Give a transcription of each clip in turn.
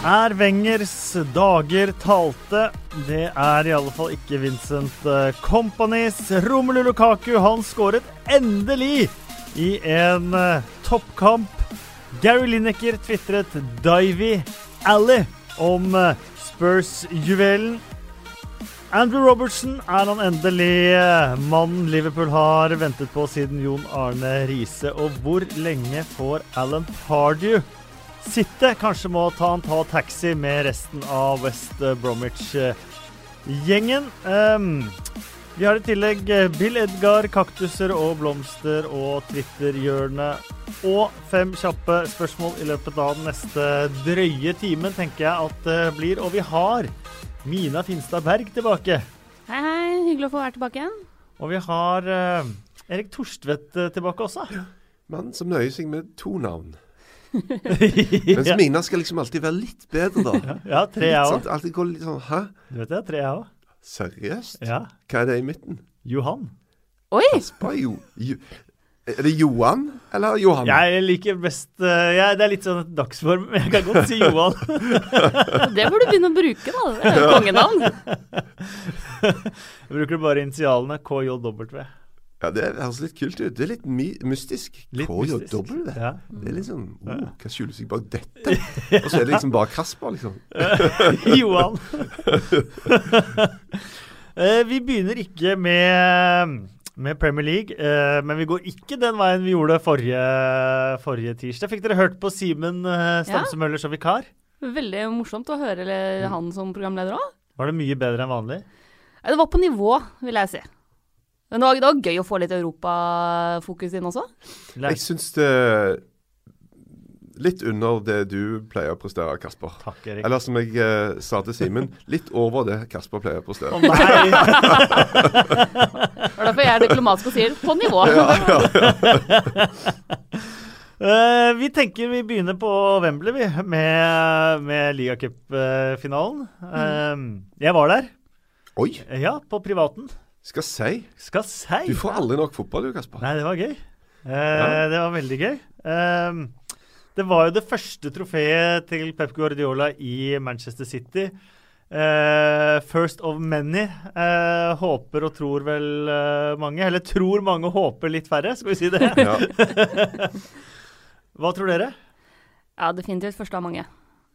Er Wengers dager talte? Det er i alle fall ikke Vincent Companies. Romelu Lukaku han skåret endelig i en uh, toppkamp. Gary Lineker tvitret 'Divey Alley' om uh, Spurs-juvelen. Andrew Robertson er han endelig mannen Liverpool har ventet på siden Jon Arne Riise. Og hvor lenge får Alan Pardew sitte? Kanskje må ta han ta taxi med resten av West Bromwich-gjengen. Um, vi har i tillegg Bill Edgar, kaktuser og blomster og Twitter-hjørnet. Og fem kjappe spørsmål i løpet av den neste drøye timen, tenker jeg at det blir. Og vi har Mina Finstad Berg tilbake. Hei, hei. Hyggelig å få være tilbake igjen. Og vi har uh, Erik Torstvedt tilbake også. Mannen som nøyer seg med to navn. Mens mine skal liksom alltid være litt bedre, da. Ja, tre jeg òg. Alltid gå litt sånn Hæ? Du vet det, tre jeg òg. Seriøst? Ja. Hva er det i midten? Johan. Oi! Kasper jo, jo Er det Johan eller Johan? Jeg liker best uh, jeg, Det er litt sånn dagsform. Jeg kan godt si Johan. det burde du begynne å bruke, da. Det er jo kongenavn. Jeg bruker bare initialene KJW. Ja, Det høres litt kult ut. Det er litt mystisk. Litt KJW. Ja. Det er litt sånn oh, Hva skjuler seg bak dette? Og så er det liksom bare Kasper, liksom. Johan. Eh, vi begynner ikke med, med Premier League, eh, men vi går ikke den veien vi gjorde forrige, forrige tirsdag. Fikk dere hørt på Simen uh, Stamsemøller som vikar? Veldig morsomt å høre han som programleder òg. Var det mye bedre enn vanlig? Det var på nivå, vil jeg si. Men det var, det var gøy å få litt europafokus inn også. Jeg syns det Litt under det du pleier å prestere, Kasper. Takk, Erik. Eller som jeg eh, sa til Simen, litt over det Kasper pleier å prestere. Å nei! det er derfor jeg er diplomatisk og sier 'på nivå'. Ja, ja, ja. uh, vi tenker vi begynner på Wembley, vi, med, med ligacupfinalen. Uh, jeg var der. Oi! Ja, på privaten. Skal si. Skal si. Du får aldri nok fotball, du, Kasper. Nei, det var gøy. Det var veldig gøy. Det var jo det første trofeet til Pep Guardiola i Manchester City. Uh, first of many. Uh, håper og tror vel uh, mange. Eller tror mange og håper litt færre, skal vi si det. Hva tror dere? Ja, definitivt første av mange.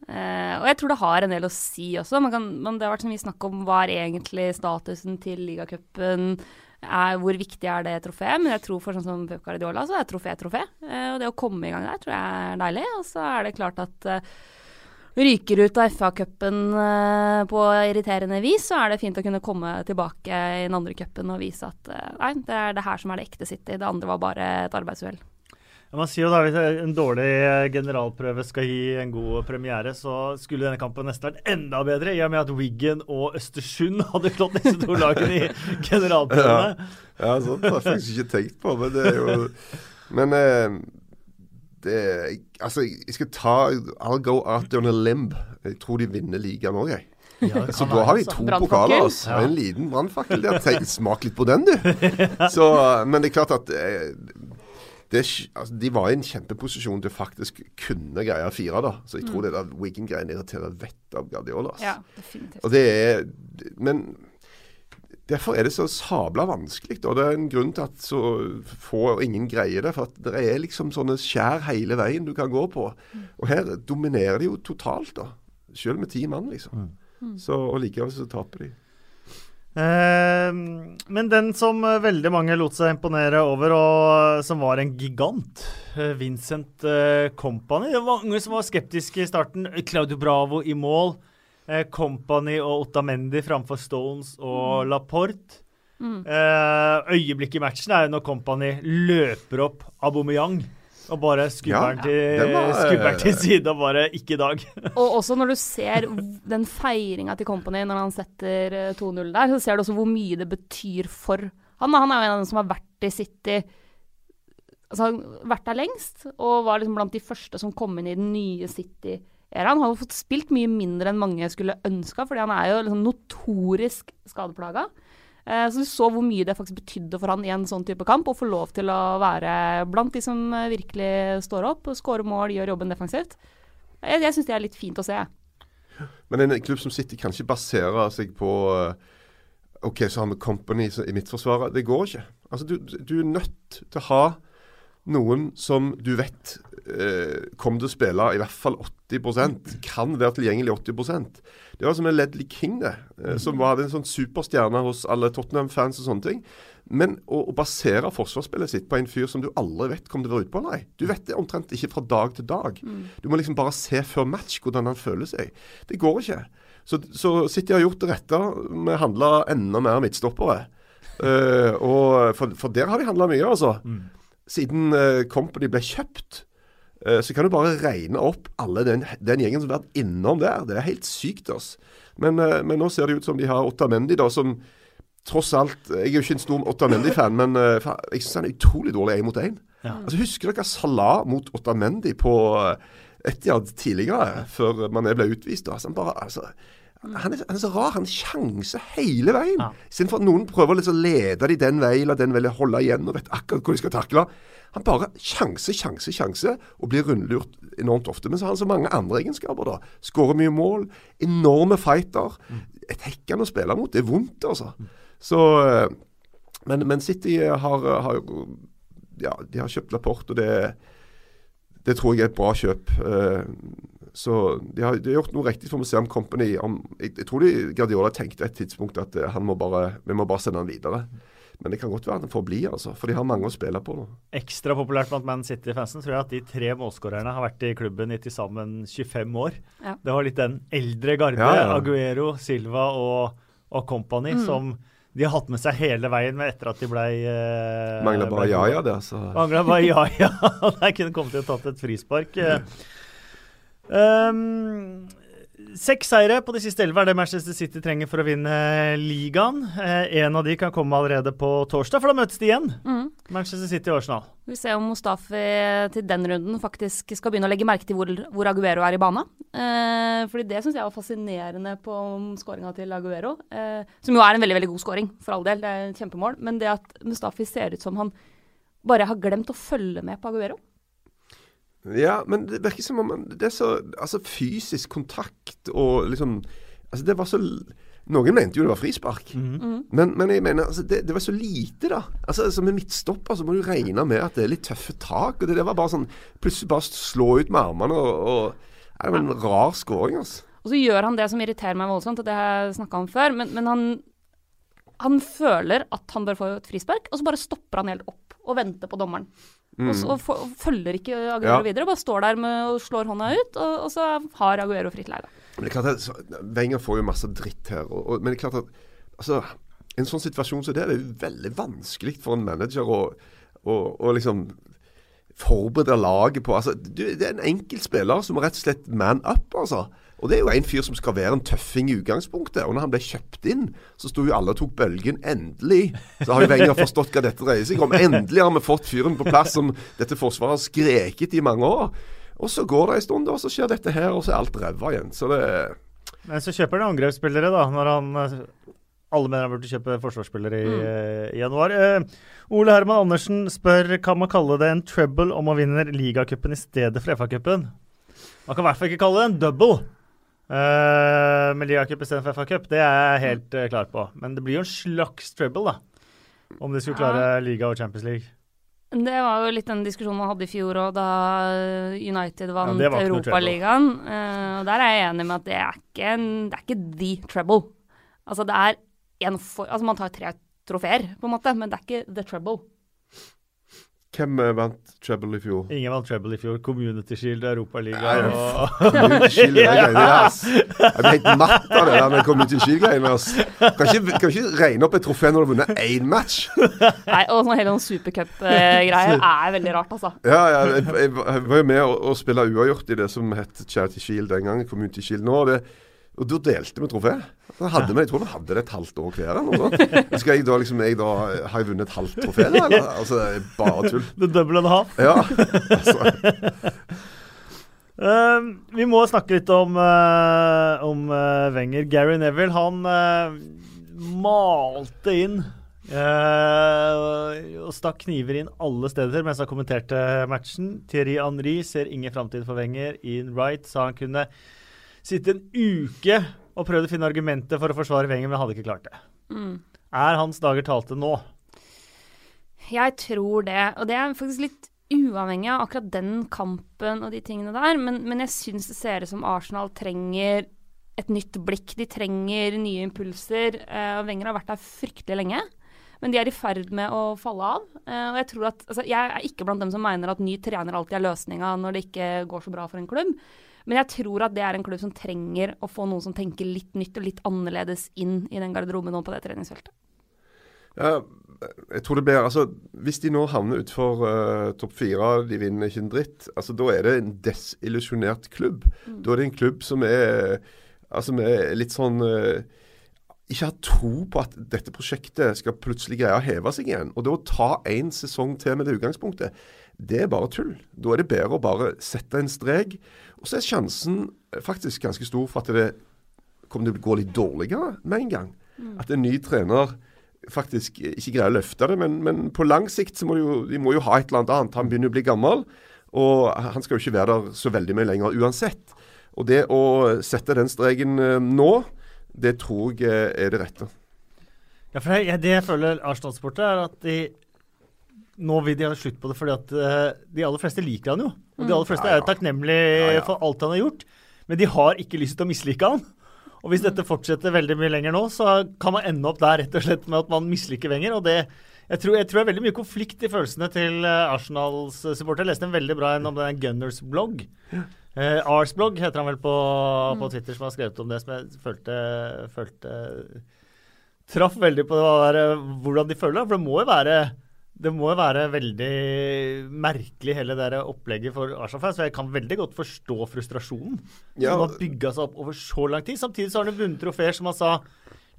Og jeg tror det har en del å si også. Kan, men det har vært så mye snakk om hva er egentlig statusen til ligacupen hvor viktig er det trofeet. Men jeg tror for sånn som Pep Guardiola, så er trofé trofé. Uh, og det å komme i gang der tror jeg er deilig. Og så er det klart at uh, ryker ut av FA-cupen på irriterende vis, så er det fint å kunne komme tilbake i den andre cupen og vise at nei, det er det her som er det ekte City. Det andre var bare et arbeidsuhell. Man sier jo da Hvis en dårlig generalprøve skal gi en god premiere, så skulle denne kampen nesten vært enda bedre, i og med at Wiggen og Østersund hadde slått disse to lagene i generalprøvene. Ja, ja sånt har jeg faktisk ikke tenkt på, men det er jo Men eh, det Altså, jeg skal ta I'll go out on a limb. Jeg tror de vinner ligaen òg, jeg. Ja, så da har vi to pokaler altså. Ja. En liten brannfakkel. Smak litt på den, du. Så, men det er klart at eh, det, altså, de var i en kjempeposisjon til faktisk kunne greie fire. da. Så jeg tror mm. det der Wiggen-greiene irriterer vettet av Guardiola. Ja, definitivt. Og det er, men derfor er det så sabla vanskelig. Og det er en grunn til at så få og ingen greier det. For at det er liksom sånne skjær hele veien du kan gå på. Mm. Og her dominerer de jo totalt, da. Selv med ti mann, liksom. Mm. Så, og likevel så taper de. Uh, men den som veldig mange lot seg imponere over, og som var en gigant, uh, Vincent Company Det var mange som var skeptiske i starten. Claudio Bravo i mål. Company og Ottamendi framfor Stones og mm. Laporte. Mm. øyeblikket i matchen er jo når Company løper opp Aubameyang. Og bare skubberen, ja, til, var, til side og bare ikke i dag. og også når du ser den feiringa til Company når han setter 2-0 eh, der, så ser du også hvor mye det betyr for han. Han er jo en av dem som har vært i City altså vært der lengst, og var liksom blant de første som kom inn i den nye City-æraen. Han har jo fått spilt mye mindre enn mange skulle ønska, fordi han er jo liksom notorisk skadeplaga. Eh, så du så hvor mye det faktisk betydde for han i en sånn type kamp, å få lov til å være blant de som virkelig står opp, skåre mål, gjør jobben defensivt. Jeg, jeg syns det er litt fint å se. Men en klubb som City kan ikke basere seg på eh, OK, så har vi Company i midtforsvaret. Det går ikke. Altså, du, du er nødt til å ha noen som du vet eh, kommer til å spille i hvert fall 80% kan være tilgjengelig 80% Det var som en Ledley King, det. Eh, som var en sånn superstjerne hos alle Tottenham-fans og sånne ting. Men å, å, basere forsvarsspillet sitt på en fyr som du aldri vet kommer til å være ute på, nei. Du vet det omtrent ikke fra dag til dag. Du må liksom bare se før match hvordan han føler seg. Det går ikke. Så, så City har gjort det rette. Vi handla enda mer midtstoppere. Uh, og for, for, der har de handla mye, altså. Mm. Siden uh, Company ble kjøpt, uh, så kan du bare regne opp alle den, den, gjengen som har vært innom der. Det er helt sykt, altså. Men, men, nå ser det ut som de har Ottamendi, da, som tross alt Jeg er jo ikke en stor Ottamendi-fan, men jeg syns han er utrolig dårlig én mot én. Ja. Altså, husker dere Salah mot Ottamendi på Etiad tidligere, før Mané ble utvist? Altså, han bare, altså, han er, han er, så rar. Han sjanser hele veien. Ja. Istedenfor at noen prøver liksom å lede dem den veien eller den veien, holde igjen og vet akkurat hvor de skal takle. Han bare sjanser, sjanser, sjanser og blir rundlurt enormt ofte. Men så har han så mange andre egenskaper. da. Skårer mye mål. Enorme fighter. Et hekkende å spille mot. Det er vondt, altså. Så, eh, men, men, City har, har, ja, de har kjøpt Laporte, og det, det tror jeg er et bra kjøp. Uh, så de har, de har, gjort noe riktig for Museum Company. Om, jeg, jeg, tror de Guardiola tenkte et tidspunkt at uh, må bare, vi må bare sende han videre. Men det kan godt være at han får bli, altså, for de har mange å spille på. nå. Ekstra populært blant Man City-fansen tror jeg at de tre målskårerne har vært i klubben i til sammen 25 år. Ja. Det var litt den eldre garde, ja, ja. Aguero, Silva og, og Company, mm. som de har hatt med seg hele veien med etter at de ble eh, Mangla bare Jaja det, altså. Mangla bare Jaja. Der kunne kommet til å tatt et frispark. Eh. Um, Seks seire på de siste elleve er det Manchester City trenger for å vinne ligaen. Eh, en av de kan komme allerede på torsdag, for da møtes de igjen. Mm. Manchester City og Arsenal. Vi ser om Mustafi til den runden faktisk skal begynne å legge merke til hvor, hvor Aguero er i bana. Eh, fordi det syns jeg var fascinerende på skåringa til Aguero. Eh, som jo er en veldig veldig god skåring, for all del. Det er et kjempemål. Men det at Mustafi ser ut som han bare har glemt å følge med på Aguero. Ja, men det virker som om det er så Altså, fysisk kontakt og liksom Altså, det var så noen mente jo det var frispark, mm -hmm. men, men, jeg mener altså, det, det, var så lite, da. Altså, altså Med midtstopper så må du regne med at det er litt tøffe tak. og Det, det var bare sånn Plutselig bare slå ut med armene og, og Det var en rar skåring, altså. Og så gjør han det som irriterer meg voldsomt, og det har jeg snakka om før, men, men han, han føler at han bør få et frispark, og så bare stopper han helt opp og venter på dommeren. Mm. Og, så, og, og, følger ikke Aguero ja. videre, bare står der med, og slår hånda ut, og, og så har Aguero fritt leie. Men det er klart at Wenger får jo masse dritt her. men det er klart at altså, en sånn situasjon som så det, det er jo veldig vanskelig for en manager å, å, å liksom forberede laget på altså, Det er en enkelt spiller som må rett og slett man up, altså. Og det er jo en fyr som skal være en tøffing i utgangspunktet. Og når han ble kjøpt inn, så sto jo alle og tok bølgen. Endelig så har jo Wenger forstått hva dette dreier seg om. Endelig har vi fått fyren på plass som dette forsvaret har skreket i mange år. Og så går det en stund, og så skjer dette her, og så er alt ræva igjen. Så det Men så kjøper han angrepsspillere, da. Når han alle mener han burde kjøpe forsvarsspillere i, mm. i januar. Uh, Ole Herman Andersen spør kan man kalle det en trouble om man vinner ligacupen i stedet for FA-cupen. Man kan i hvert fall ikke kalle det en double. Uh, med ligacup istedenfor FA-cup, det er jeg helt uh, klar på. Men det blir jo en slags trouble, da. Om de skulle klare ja. liga og Champions League. Det var jo litt den diskusjonen man hadde i fjor òg, da United vant ja, Europaligaen. Uh, og der er jeg enig med at det er ikke, en, det er ikke the trouble. Altså det er en for, Altså man tar tre trofeer, på en måte, men det er ikke the trouble. Hvem eh, vant treble i fjor? Ingen vant treble i fjor. Community Shield, Europaligaen og Community Shield er greiene, ass. Jeg blir helt matt av det der med Community Shield-greiene. ass. Kan ikke, kan ikke regne opp et trofé når du har vunnet én match. Nei, og sånn hele sånn supercup-greier er veldig rart, altså. Ja, ja jeg, jeg, var jo med å, å spille uavgjort i det som het Charity Shield den gangen. Community Shield nå. det og da delte vi trofé. Hadde vi, jeg tror vi hadde det et halvt år hver. eller. Skal jeg da liksom, jeg da, Har jeg vunnet et halvt trofé? Eller? Altså, bare tull. The double and a half? Ja. Altså. Uh, vi må snakke litt om, uh, om uh, Wenger. Gary Neville, han malte inn og stakk kniver inn alle steder mens han kommenterte matchen. Thierry Henry ser ingen framtid for Wenger. Ian Wright sa han kunne sittet en uke og prøvd å finne argumenter for å forsvare Wenger, men hadde ikke klart det. Mm. Er hans dager talte nå? Jeg tror det. Og det er faktisk litt uavhengig av akkurat den kampen og de tingene der. Men, men jeg syns det ser ut som Arsenal trenger et nytt blikk. De trenger nye impulser. og Wenger har vært der fryktelig lenge. Men de er i ferd med å falle av. Eh, og Jeg tror at, altså, jeg er ikke blant dem som mener at ny trener alltid er løsninga når det ikke går så bra for en klubb. Men jeg tror at det er en klubb som trenger å få noen som tenker litt nytt og litt annerledes inn i den garderoben nå på det treningsfeltet. Ja, jeg tror det blir altså, Hvis de nå havner utfor uh, topp fire, de vinner ikke en dritt, altså da er det en desillusjonert klubb. Mm. Da er det en klubb som er, altså, er litt sånn uh, ikke har tro på at dette prosjektet skal plutselig greie å heve seg igjen. Og det å ta én sesong til med det utgangspunktet, det er bare tull. Da er det bedre å bare sette en strek. Og så er sjansen faktisk ganske stor for at det kommer til å gå litt dårligere med en gang. Mm. At en ny trener faktisk ikke greier å løfte det. Men, men på lang sikt så må jo, de må jo ha et eller annet. Han begynner å bli gammel, og han skal jo ikke være der så veldig mye lenger uansett. Og det å sette den streken eh, nå, det tror jeg eh, er det rette. Ja, for jeg, Det jeg føler Arsenal-sportet, er at de nå vil de ha slutt på det fordi at uh, de aller fleste liker han jo. Og de mm. aller fleste ja, ja. er takknemlige ja, for alt han har gjort. Men de har ikke lyst til å mislike han. Og hvis dette fortsetter veldig mye lenger nå, så kan man ende opp der rett og slett med at man misliker Wenger. og det jeg tror, jeg tror, det er veldig mye konflikt i følelsene til uh, Arsenals supportere. Jeg leste en veldig bra en om den Gunners blogg. Uh, Ars heter han vel på, mm. på, Twitter, som har skrevet om det, som jeg følte, følte Traff veldig på det, hvordan de føler det. For det må jo være det må jo være veldig merkelig, hele det opplegget for Arsenal-fans. Jeg kan veldig godt forstå frustrasjonen ja. som har bygga seg opp over så lang tid. Samtidig så har de vunnet trofeer, som han sa.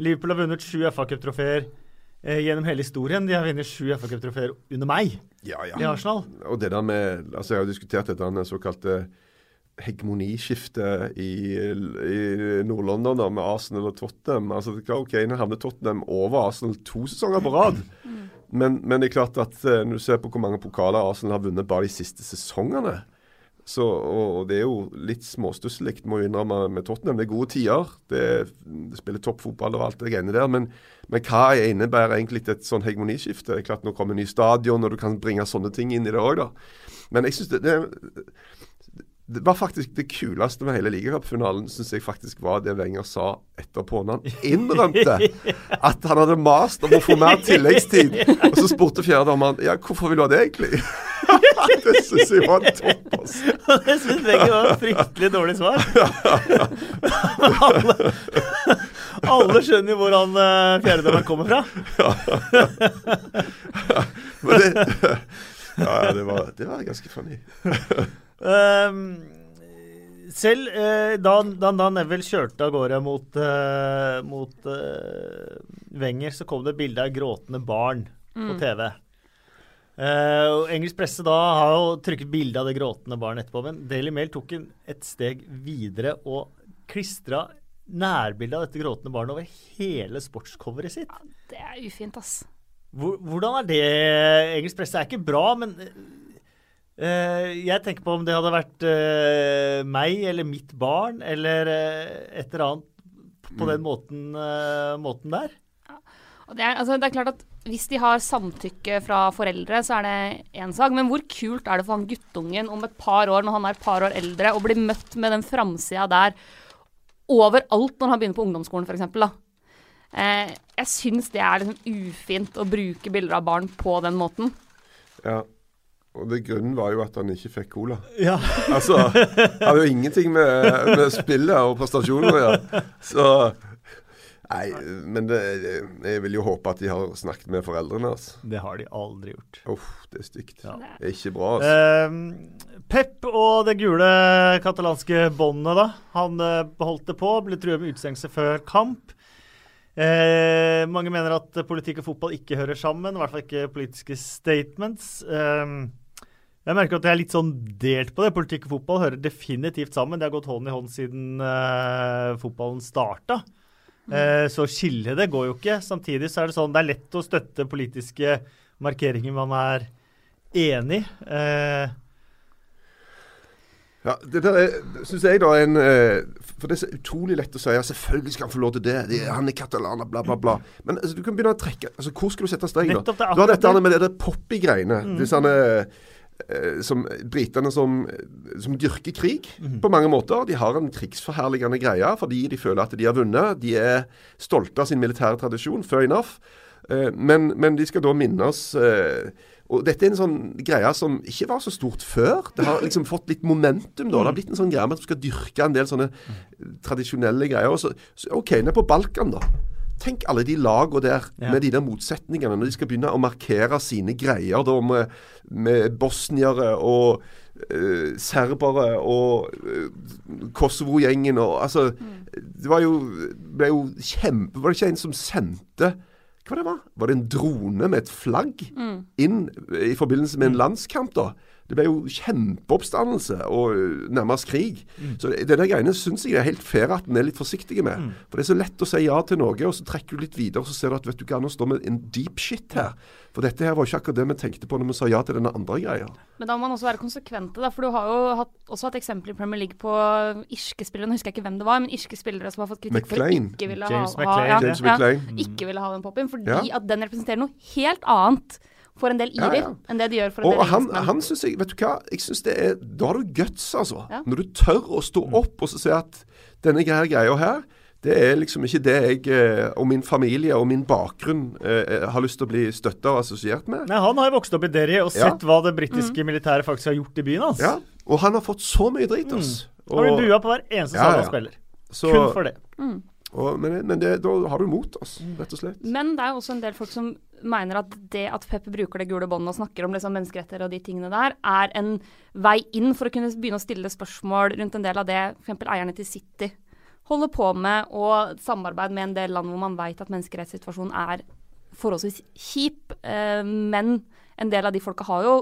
Liverpool har vunnet sju FA-cuptrofeer eh, gjennom hele historien. De har vunnet sju FA-cuptrofeer under meg ja, ja. i Arsenal. Og det der med altså Jeg har diskutert dette såkalte hegemoniskiftet i, i Nord-London med Arsenal og Tottenham. Altså, det er klart, ok, Nå havner Tottenham over Arsenal to sesonger på rad. Mm. Men, men, det er klart at uh, når du ser på hvor mange pokaler Arsenal har vunnet bare de siste sesongene så, og, og Det er jo litt småstusslig, må jeg innrømme, med Tottenham. Det er gode tider. Det, det spiller toppfotball og alt det greiene der. Men, men, hva innebærer egentlig et sånn hegemoniskifte? Det er klart Nå kommer ny stadion, og du kan bringe sånne ting inn i det òg. Men jeg synes det, det, det var faktisk det kuleste med hele ligacupfinalen, syns jeg faktisk var det Wenger sa etterpå. Når han innrømte at han hadde mast om å få mer tilleggstid. Og så spurte fjerdedommeren ja, hvorfor vil du ha det egentlig? det syns jeg var topp. Altså. det syns Wenger var et fryktelig dårlig svar. alle, alle skjønner jo hvor han uh, fjerdedommeren kommer fra. Men det, ja, det, var, det var ganske funny. Um, selv uh, da, da, da, Neville kjørte av gårde mot, uh, mot uh, Wenger, så kom det et bilde av gråtende barn mm. på TV. Uh, engelsk presse da har jo trykket bilde av det gråtende barnet etterpå, men Daily Mail tok en, et steg videre og klistra nærbilde av dette gråtende barnet over hele sportscoveret sitt. Ja, det er ufint, ass. Hvordan er det? Engelsk presse er ikke bra, men jeg tenker på om det hadde vært uh, meg eller mitt barn eller uh, et eller annet på mm. den måten, måten der. Ja. Det, er, altså, det er, klart at Hvis de har samtykke fra foreldre, så er det én sak. Men hvor kult er det for han guttungen om et par år, når han er et par år eldre, å bli møtt med den framsida der overalt når han begynner på ungdomsskolen, f.eks. Eh, jeg syns det er liksom ufint å bruke bilder av barn på den måten. Ja, og det grunnen var jo at han ikke fikk cola. Ja. altså, han hadde jo ingenting med, med spillet og prestasjonen å gjøre. Så Nei, men det, jeg vil jo håpe at de har snakket med foreldrene. Altså. Det har de aldri gjort. Uff, det er stygt. Ja. Det er ikke bra. altså. Eh, Pep og det gule katalanske båndet, da. Han eh, beholdt det på, ble truet med utestengelse før kamp. Eh, mange mener at politikk og fotball ikke hører sammen, i hvert fall ikke politiske statements. Eh, jeg merker at jeg er litt sånn delt på det. Politikk og fotball hører definitivt sammen. Det har gått hånd i hånd siden uh, fotballen starta. Uh, så skille det går jo ikke. Samtidig så er det sånn det er lett å støtte politiske markeringer man er enig i. Uh, Ja, det der syns jeg da er en eh, For det er så utrolig lett å si ja, selvfølgelig skal han få lov til det. det er, han er katalaner, bla, bla, bla. Men altså, du kan begynne å trekke altså, Hvor skal du sette streken, da? Du har dette det. med det der poppy-greiene. Disse eh, som Britene som, som dyrker krig på mange måter. De har en krigsforherligende greie fordi de føler at de har vunnet. De er stolte av sin militære tradisjon. Fair enough. Eh, men, men de skal da minnes eh, og dette er en sånn greie som ikke var så stort før. Det har liksom fått litt momentum. da. Det har blitt en sånn greie med at du skal dyrke en del sånne tradisjonelle greier. Og så, så, OK, ned på Balkan, da. Tenk alle de lagene der Ja. med de der motsetningene, når de skal begynne å markere sine greier da med, med bosniere og uh, serbere og uh, Kosovo-gjengen og altså Det var jo, ble jo kjempe Var det ikke en som sendte hva det var? Var det en drone med et flagg inn i forbindelse med en landskamp, da? Det ble jo kjempeoppstandelse og nærmest krig. Så denne greiene syns jeg det er helt fair at en er litt forsiktig med. For det er så lett å si ja til noe, og så trekker du litt videre, og så ser du at vet du hva, nå står vi en deep shit her. For dette her var ikke akkurat det vi tenkte på når vi sa ja til denne andre greia. Men da må man også være konsekvente, da. For du har jo hatt, også hatt eksempler i Premier League på irske spillere, nå husker jeg ikke hvem det var, men irske spillere som har fått kritikk for ikke ville James ha, McLean. ha ja, James ja, McLean. ikke ville ha den poppen, fordi Ja. at den representerer noe helt annet for en del Ja, irer ja. enn det de gjør for en Og del han, han synes jeg Vet du hva? Jeg synes det er Da har du guts, altså. Ja. Når du tør å stå opp og så si at denne greia, greia her, det er liksom ikke det jeg eh, og min familie og min bakgrunn eh, har lyst til å bli støtta og assosiert med. Nei, Han har jo vokst opp i Derry og Ja. sett hva det britiske militæret faktisk har gjort i byen hans. Ja, Og han har fått så mye drit, Og, Han blir bua på hver eneste Ja, ja. han spiller. så, Kun for det. Og, men men det, da har du mot, oss rett og slett. Men det er jo også en del folk som mener at det at Pepper bruker det gule båndet og snakker om liksom menneskeretter og de tingene der, er en vei inn for å kunne begynne å stille spørsmål rundt en del av det f.eks. eierne til City holder på med, og samarbeid med en del land hvor man vet at menneskerettssituasjonen er forholdsvis kjip. Eh, men en del av de folka har jo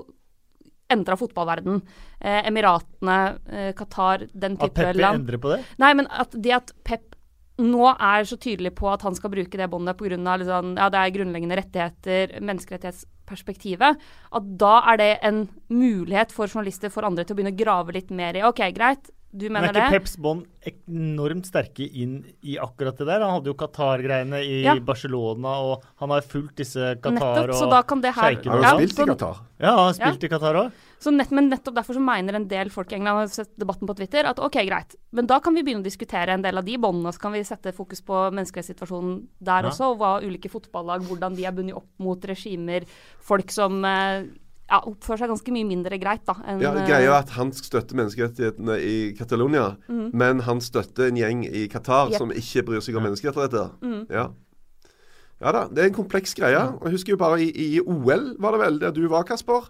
endra fotballverden. Eh, Emiratene, eh, Qatar, den At type land. endrer på det. Nei, men at det at Pep nå er så tydelig på at han skal bruke det båndet pga. Liksom, ja, det er grunnleggende rettigheter, menneskerettighetsperspektivet, at da er det en mulighet for journalister, for andre, til å begynne å grave litt mer i OK, greit, du mener det? Men er ikke det. Peps bånd enormt sterke inn i akkurat det der? Han hadde jo Qatar-greiene i Ja. Barcelona, og han har fulgt disse Qatar Nettopp, så og da kan det her sjeikene Han har jo spilt i Qatar. Ja, han har spilt i Qatar òg. Så nett, men nettopp derfor så mener en del folk i England, har sett debatten på Twitter, at ok, greit, men da kan vi begynne å diskutere en del av de båndene, så kan vi sette fokus på menneskerettssituasjonen der Ja. også, og hva ulike fotballag, hvordan de er bundet opp mot regimer, folk som eh, ja, oppfører seg ganske mye mindre greit, da. Enn, Ja, eh, Greia er at han støtter menneskerettighetene i Catalonia, men han støtter en gjeng i Qatar yep. Mm. som ikke bryr seg om menneskerettigheter. Ja. ja da, det er en kompleks greie. Og Jeg husker jo bare i, i OL, var det vel, der du var, Kasper.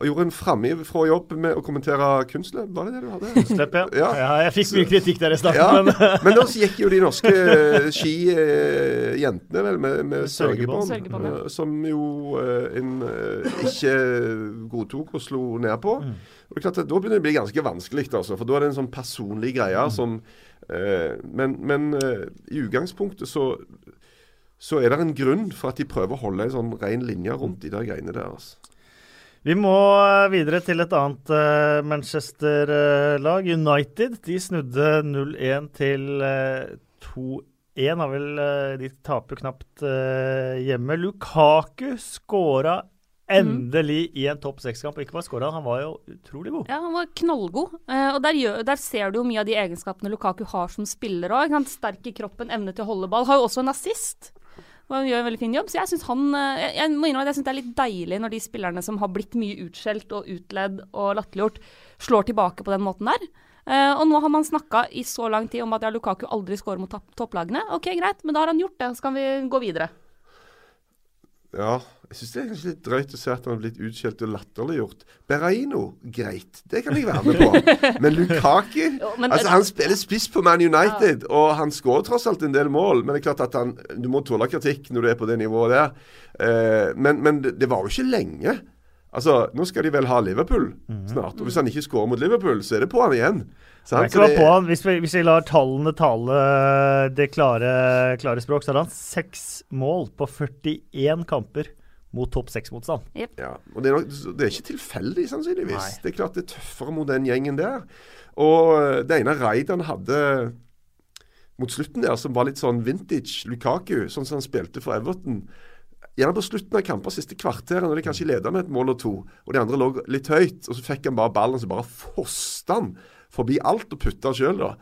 Og gjorde en framifrå jobb med å kommentere kunstløp. Var det det du hadde? Slipp, ja. Ja. ja. Jeg fikk mye kritikk der i starten, Ja, men men da gikk jo de norske eh, skijentene vel med, med Sørgebånd. eh, som jo eh, en eh, ikke godtok og slo ned på. Mm. Og det er klart at Da begynner det å bli ganske vanskelig, altså, for da er det en sånn personlig greie Mm. som eh, Men, men eh, i utgangspunktet så så er det en grunn for at de prøver å holde en sånn ren linje rundt de der greiene der. altså. Vi må eh, videre til et annet eh, Manchester-lag, United. De snudde 0-1 til eh, 2-1. Har vel, eh, de taper knapt eh, hjemme. Lukaku skåra endelig i en topp seks-kamp. Ikke bare skåra, han var jo utrolig god. Ja, han var knallgod. Eh, og der, gjør, der ser du jo mye av de egenskapene Lukaku har som spiller òg. Sterk i kroppen, evne til å holde ball. Har jo også en assist. Og han gjør en veldig fin jobb. Så jeg syns han eh, Jeg, jeg må innrømme at jeg syns det er litt deilig når de spillerne som har blitt mye utskjelt og utledd og latterliggjort, slår tilbake på den måten der. Uh, og nå har man snakka i så lang tid om at ja, Lukaku aldri scorer mot topplagene. Ok, greit, men da har han gjort det. Så kan vi gå videre. Ja, jeg syns det er kanskje litt drøyt å se at han har blitt utskjelt og latterliggjort. Berraino, greit, det kan jeg være med på. Men Lukaku altså Han spiller spiss på Man United, og han skårer tross alt en del mål. Men det er klart at han, du må tåle kritikk når du er på det nivået der. Eh, men men det, det var jo ikke lenge. Altså, Nå skal de vel ha Liverpool snart. Og hvis han ikke skårer mot Liverpool, så er det på han igjen. Er ikke Så det- på han. Hvis vi, hvis vi lar tallene tale det klare, klare språk, så har han seks mål på 41 kamper mot topp seks-motstand. Ja, og det er, nok, det er ikke tilfeldig, sannsynligvis. Nei. Det er klart det er tøffere mot den gjengen der. Og eh, det ene raidet han hadde mot slutten der, som var litt sånn vintage Lukaku, sånn som han spilte for Everton Gjerne på slutten av kamper, siste kvarteret, når de kanskje leda med et mål og to, og de andre lå litt høyt, og så fikk han bare ballen, så bare fosta han forbi alt og putta sjøl, da.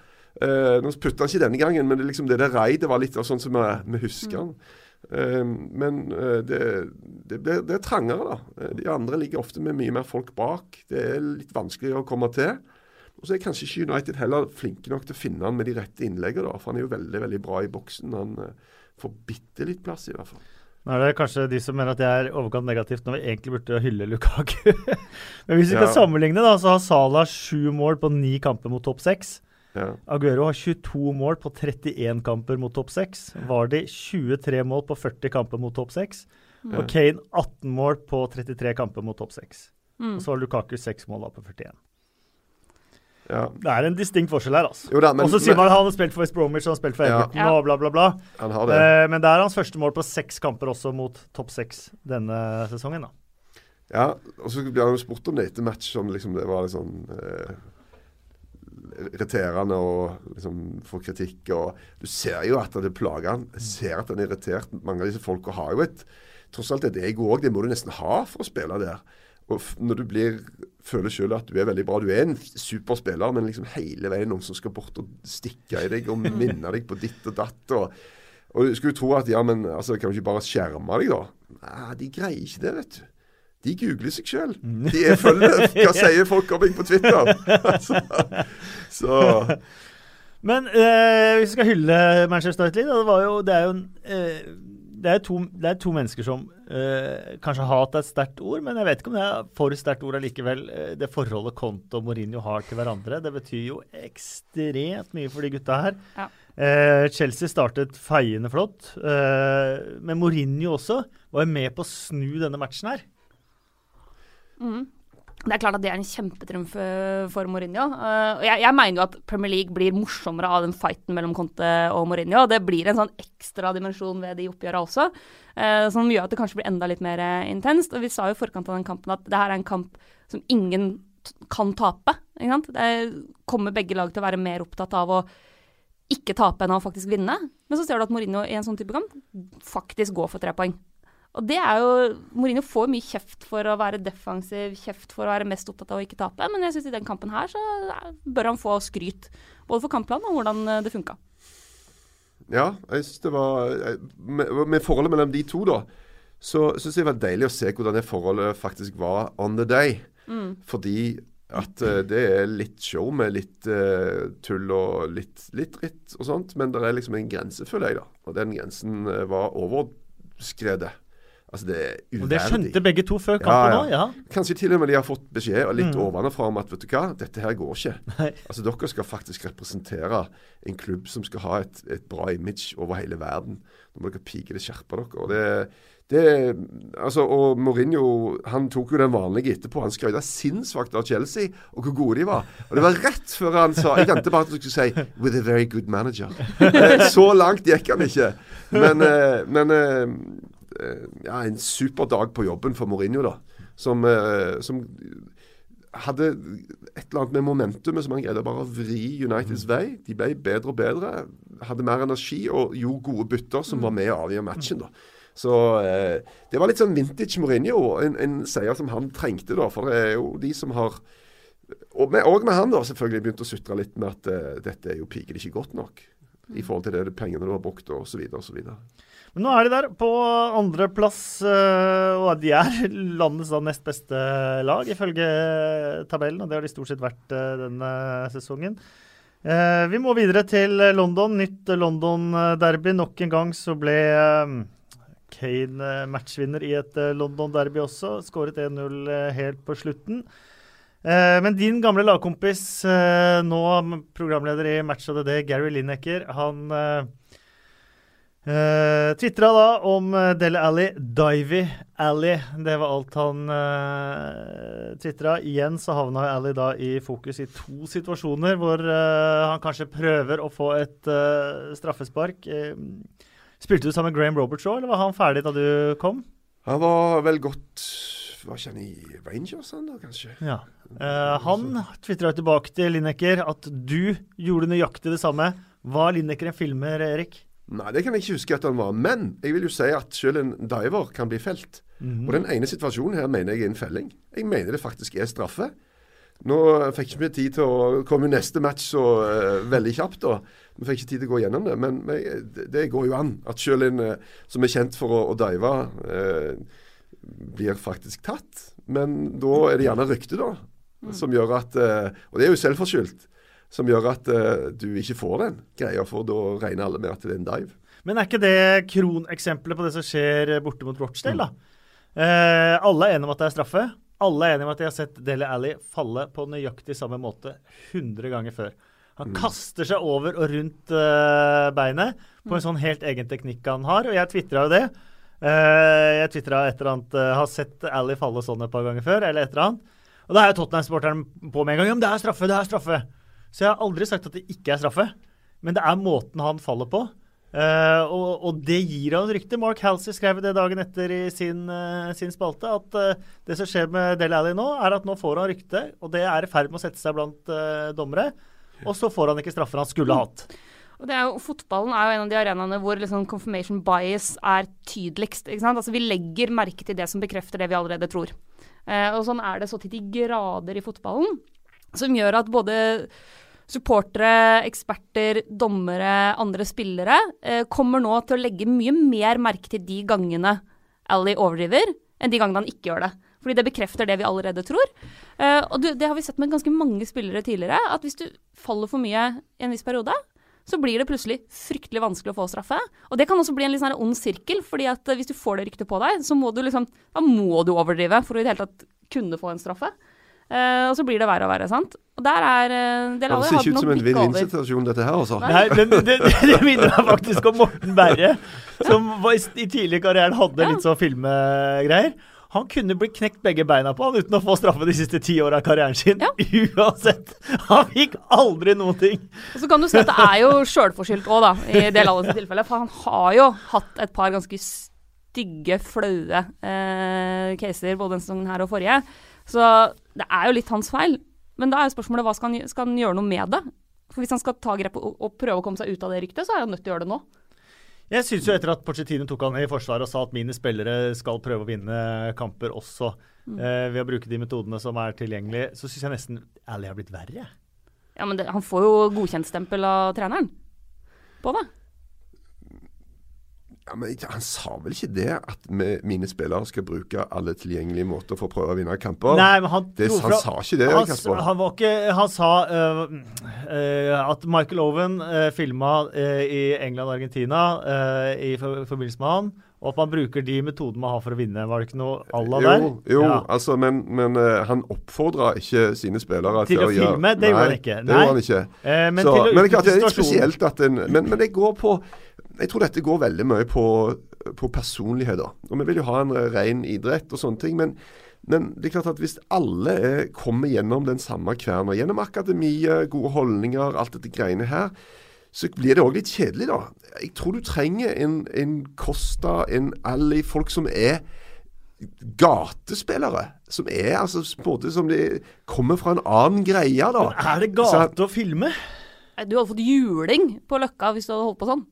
Uh, nå putta han ikke denne gangen, men det, liksom, det der raidet var litt sånn som vi, vi husker han. Uh, men uh, det, det, det, det, er trangere, da. De andre ligger ofte med mye mer folk bak. Det er litt vanskeligere å komme til. Og så er kanskje ikke United heller flinke nok til å finne han med de rette innleggene, da. For han er jo veldig, veldig bra i boksen. Han får bitte litt plass, i hvert fall. Nå er det kanskje de som mener at det er overkant negativt når vi egentlig burde hylle Lukaku. Men hvis vi skal ja. sammenligne, da, så har Salah sju mål på ni kamper mot topp seks. Ja. Aguero har 22 mål på 31 kamper mot topp 6. Vardi 23 mål på 40 kamper mot topp 6. Mm. Og Kane 18 mål på 33 kamper mot topp 6. Mm. Og så har Lukaku 6 mål da på 41. Ja. Det er en distinkt forskjell her, altså. Og så sier man at han har spilt for West Bromwich og han har spilt for Everton ja. og bla, bla, bla. Eh, men det er hans første mål på seks kamper også mot topp seks denne sesongen, da. Ja, og så blir han spurt om det etter match, som liksom det var litt sånn eh, irriterende og liksom får kritikk. og Du ser jo at det plager han. Jeg ser at han er irritert. Mange av disse folka har jo et tross alt et ego òg. Det må du nesten ha for å spille der. Og når du blir, føler sjøl at du er veldig bra Du er en super spiller, men liksom hele veien noen som skal bort og stikke i deg og minne deg på ditt og datt. Og, og du skulle tro at ja, men altså, kan du ikke bare skjerme deg, da? Nei, de greier ikke det, vet du. De googler seg sjøl. De er følger Hva sier folk om meg på Twitter? så, så Men eh, hvis vi skal hylle Manchester United, det, jo, det er jo en eh, det er, to, det er to mennesker som eh, Kanskje hat er et sterkt ord, men jeg vet ikke om det er for sterkt ord allikevel. Uh, det forholdet Conte og Mourinho har til hverandre, det betyr jo ekstremt mye for de gutta her. Ja. Uh, Chelsea startet feiende flott, men Mourinho også var jo med på å snu denne matchen her. Det er klart at det er en kjempetriumf for Mourinho. Uh, jeg, jeg, mener jo at Premier League blir morsommere av den fighten mellom Conte og Mourinho. Det blir en sånn ekstra dimensjon ved de oppgjørene også, uh, som gjør at det kanskje blir enda litt mer intenst. Og Vi sa jo i forkant av den kampen at det her er en kamp som ingen kan tape. Det kommer begge lag til å være mer opptatt av å ikke tape enn å faktisk vinne. Men så ser du at Mourinho i en sånn type kamp faktisk går for tre poeng. Og det er jo Mourinho får mye kjeft for å være defensiv, kjeft for å være mest opptatt av å ikke tape, men jeg syns i den kampen her så bør han få skryt. Både for kampplanen og hvordan eh, det funka. Ja, jeg synes det var med, med, forholdet mellom de to, da, så syns jeg det var deilig å se hvordan det forholdet faktisk var on the day. Mm. Fordi at uh, det er litt show med litt uh, tull og litt, litt ritt og sånt, men det er liksom en grense, føler jeg, da. Og den grensen uh, var overskredet. Altså det er uverdig. Og Det skjønte begge to før kampen òg? Ja, ja. Kanskje til og med de har fått beskjed og litt mm. ovenfra om at vet du hva, dette her går ikke. Nei. Altså Dere skal faktisk representere en klubb som skal ha et, et bra image over hele verden. Nå må dere pike det, skjerpe dere. Og det, det, altså, og Mourinho han tok jo den vanlige etterpå. Han skrøt sinnsvakt av Chelsea og hvor gode de var. Og det var rett før han sa Jeg ventet bare at du skulle si 'with a very good manager'. Eh, så langt gikk han ikke. Men, eh, men Eh, ja, en super dag på jobben for Mourinho, da. Som, eh, som hadde et eller annet med momentumet som han greide bare å vri Uniteds vei. De ble bedre og bedre, hadde mer energi og gjorde gode bytter som var med å avgjøre matchen. da. Så eh, det var litt sånn vintage Mourinho. En, en, seier som han trengte, da. For det er jo de som har Og med, og med han, da, selvfølgelig begynt å sutre litt med at eh, dette er jo piker ikke godt nok. I forhold til det pengene du har brukt, og så videre og så videre. Men nå er de der på andreplass, eh, og de er landets nest beste lag, ifølge tabellen. Og det har de stort sett vært eh, denne sesongen. Eh, vi må videre til London. Nytt London-derby. Nok en gang så ble Kane matchvinner i et London-derby også. Skåret 1-0 helt på slutten. Men din gamle lagkompis, nå programleder i Match of the Day, Gary Lineker, han Uh, eh, Tvitra da om Del Dele Alli, Divey Alli. Det var alt han uh, tvitra. Igjen så havna Alli da i fokus i to situasjoner hvor uh, han kanskje prøver å få et uh, straffespark. spilte du sammen med Graham Roberts òg, eller var han ferdig da du kom? Han var vel godt Var ikke han i Rangers, han da, kanskje? Ja. Eh, han tvitra tilbake til Lineker at du gjorde nøyaktig det samme. Var Lineker en filmer, Erik? Nei, det kan jeg ikke huske at han var. Men jeg vil jo si at selv en diver kan bli felt. Og den ene situasjonen her mener jeg er en felling. Jeg mener det faktisk er straffe. Nå fikk ikke vi tid til å komme neste match så uh, veldig kjapt. da. Vi fikk ikke tid til å gå gjennom det. Men, men det, det går jo an at selv en uh, som er kjent for å, å dive, uh, blir faktisk tatt. Men da er det gjerne rykte, da. Som gjør at Og det er jo selvforskyldt. Som gjør at uh, du ikke får den greia, for da regner alle med at det er en dive. Men er ikke det kroneksempelet på det som skjer borte mot Rochdale, da? Uh, alle er enige om at det er straffe. Alle er enige om at de har sett Dele Alli falle på nøyaktig samme måte 100 ganger før. Han kaster seg over og rundt uh, beinet på en sånn helt egen teknikk han har, og jeg tvitra jo det. Uh, jeg tvitra et eller annet Har sett Alli falle sånn et par ganger før, eller et eller annet. Og da er jo Tottenham-sporteren på med en gang. Ja, men det er straffe, det er straffe. Så jeg har aldri sagt at det ikke er straffe. Men det er måten han faller på. Uh, og, og det gir han rykte. Mark Halsey skrev det dagen etter i sin, uh, sin spalte at uh, det som skjer med Dele Alli nå, er at nå får han rykte, og det er i ferd med å sette seg blant dommere. Og så får han ikke straffer han skulle hatt. Og det er jo, Fotballen er jo en av de arenaene hvor liksom confirmation bias er tydeligst. ikke sant? Altså Vi legger merke til det som bekrefter det vi allerede tror. Og Sånn er det så til de grader i fotballen, som gjør at både supportere, eksperter, dommere, andre spillere eh, kommer nå til å legge mye mer merke til de gangene Ally overdriver, enn de gangene han ikke gjør det. Fordi det bekrefter det vi allerede tror. Eh, og du, det har vi sett med ganske mange spillere tidligere, at hvis du faller for mye i en viss periode, så blir det plutselig fryktelig vanskelig å få straffe. Og det kan også bli en litt sånn ond sirkel, fordi at eh, hvis du får det ryktet på deg, så må du liksom Da må du overdrive for å i det hele tatt kunne få en straffe. Eh, og så blir det verre og verre, sant. Og der er uh, Del det ser ikke ut som en vinn-vinn-situasjon, dette her, altså. Nei, men det, det, det minner meg faktisk om Morten Berre, som var, i- i tidlig karrieren hadde litt sånn filmgreier. Han kunne blitt knekt begge beina på han uten å få straffe de siste ti åra av karrieren sin. Ja. Uansett. Han fikk aldri noen ting. Og så kan du si at det er jo sjølforskyldt òg, da, i Del Allis tilfelle. For han har jo hatt et par ganske stygge, flaue eh, caser både denne sesongen her og forrige. Så det er jo litt hans feil. Men da er jo spørsmålet hva skal han, skal han gjøre noe med det? For Hvis han skal ta grep og, og prøve å komme seg ut av det ryktet, så er han nødt til å gjøre det nå. Jeg syns jo etter at Porcetino tok han i forsvaret og sa at mine spillere skal prøve å vinne kamper også eh, ved å bruke de metodene som er tilgjengelige, så syns jeg nesten Ally har blitt verre. Ja, men det, Han får jo godkjentstempel av treneren på det. Ja, men Han sa vel ikke det, at mine spillere skal bruke alle tilgjengelige måter for å prøve å vinne kamper? Nei, men han, det, han sa ikke det, han, Kasper. han var ikke Han sa øh, øh, at Michael Owen uh, filma øh, i England og Argentina i forbindelse med han, og at man bruker de metodene man har for å vinne. Var det ikke noe à la der? Jo, jo Ja. altså, men, men eh, han oppfordra ikke sine spillere Til å gjøre filme? Det gjorde han ikke. Det gjorde han ikke. Eh, men Så, til å men det det er spesielt at en Men, men det går på Jeg tror dette går veldig mye på, på personligheter. Og vi vil jo ha en ren idrett og sånne ting. Men, men det er klart at hvis alle er, kommer gjennom den samme kverna, gjennom akademiet, gode holdninger, alt dette greiene her, så blir det òg litt kjedelig, da. Jeg tror du trenger en, en Costa, en Ally, folk som er gatespillere. Som er altså på en måte som de kommer fra en annen greie, da. Er det Så- gate å filme? Du hadde fått juling på Løkka hvis du hadde holdt på sånn.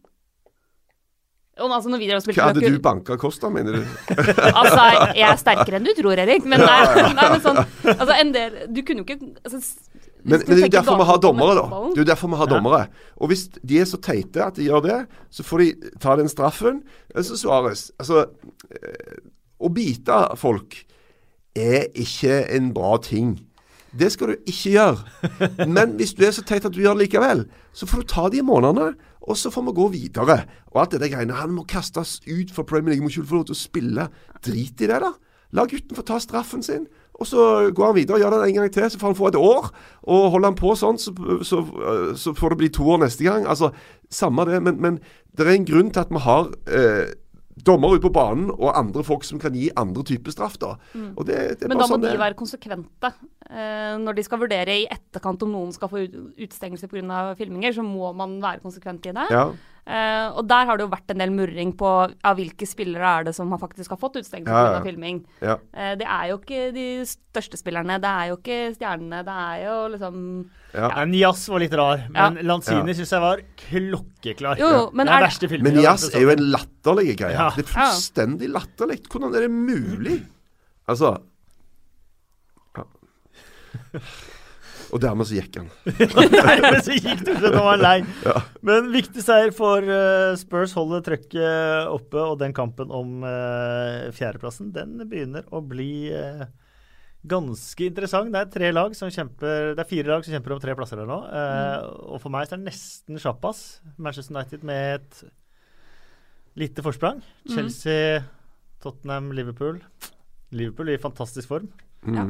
Altså, hadde du banka Kosta, mener du? Altså, jeg er sterkere enn du tror, Erik. Men, nei, nei, men sånn Altså, en del Du kunne jo ikke altså, Men, men det er jo derfor vi har dommere, da. Det er jo derfor vi har dommere. Og hvis de er så teite at de gjør det, så får de ta den straffen. Så svares Altså, eh, å bite folk er ikke en bra ting. Det skal du ikke gjøre. Men hvis du er så teit at du gjør det likevel, så får du ta de månedene, og så får vi gå videre. Og alt det der greiene. Han må kastes ut for Premier League, må ikke få lov til å spille. Drit i det, da. La gutten få ta straffen sin. Og så går han videre og gjør det en gang til, så får han få et år. Og holder han på sånn, så, så, så får det bli to år neste gang. Altså, Samme det, men, men det er en grunn til at vi har eh, dommere ute på banen og andre folk som kan gi andre typer straff. da. Og det, det Men da må sånn de være konsekvente. Eh, når de skal vurdere i etterkant om noen skal få ut- utestengelse pga. filminger, så må man være konsekvent i det. Ja. Eh, og der har det jo vært en del murring på av hvilke spillere er det som har faktisk har fått utestengelse pga. ja. ja. filming. Ja. Uh, det er jo ikke de største spillerne, det er jo ikke stjernene, det er jo liksom Ja. Ja, Nias var litt rar, men Ja. Lanzini Ja. syns jeg var klokkeklar. Jo, jo, men det er er det- verste filmen Men Nias er jo en latterlig greie. Ja. Det er fullstendig latterlig. Hvordan er det mulig? Altså ja. Og dermed så gikk han. dermed men så gikk du fordi han var lei. Ja. Men viktig seier for uh, Spurs. Holder trøkket oppe, og den kampen om uh, fjerdeplassen, den begynner å bli uh, ganske interessant. Det er tre lag som kjemper Det er fire lag som kjemper om tre plasser der nå. Eh, Og for meg så er det nesten sjappas. Manchester United med et lite forsprang. Mm. Chelsea, Tottenham, Liverpool. Liverpool i fantastisk form. Ja.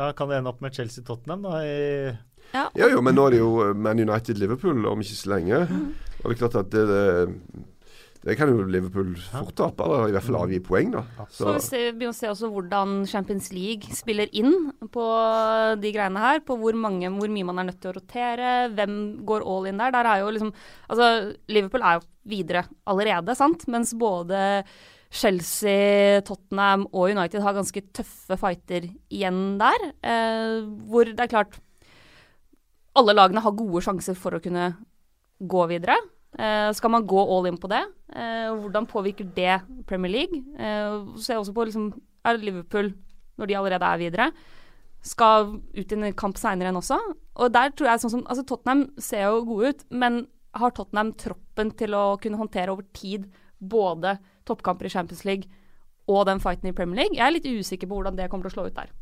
Mm. Da kan det ende opp med Chelsea-Tottenham. da i Ja. Ja, jo, men nå er det jo Man United-Liverpool om ikke så lenge. Og det er klart at det, det, det kan jo Liverpool fort tape, eller i hvert fall avgi poeng, da. Så så vi ser, vi må se også hvordan Champions League spiller inn på de greiene her. På hvor, mange, hvor mye man er nødt til å rotere, hvem går all in der. Der er jo liksom Altså, Liverpool er jo videre allerede, sant? Mens både Chelsea, Tottenham og United har ganske tøffe fighter igjen der. Eh, hvor det er klart Alle lagene har gode sjanser for å kunne gå videre. Eh, skal man gå all in på det? Eh, hvordan påvirker det Premier League? Eh, se også på liksom, er Liverpool, når de allerede er videre, skal ut i en kamp seinere enn også. Og der tror jeg sånn som, altså Tottenham ser jo gode ut, men har Tottenham troppen til å kunne håndtere over tid både toppkamper i Champions League og den fighten i Premier League? Jeg er litt usikker på hvordan det kommer til å slå ut der.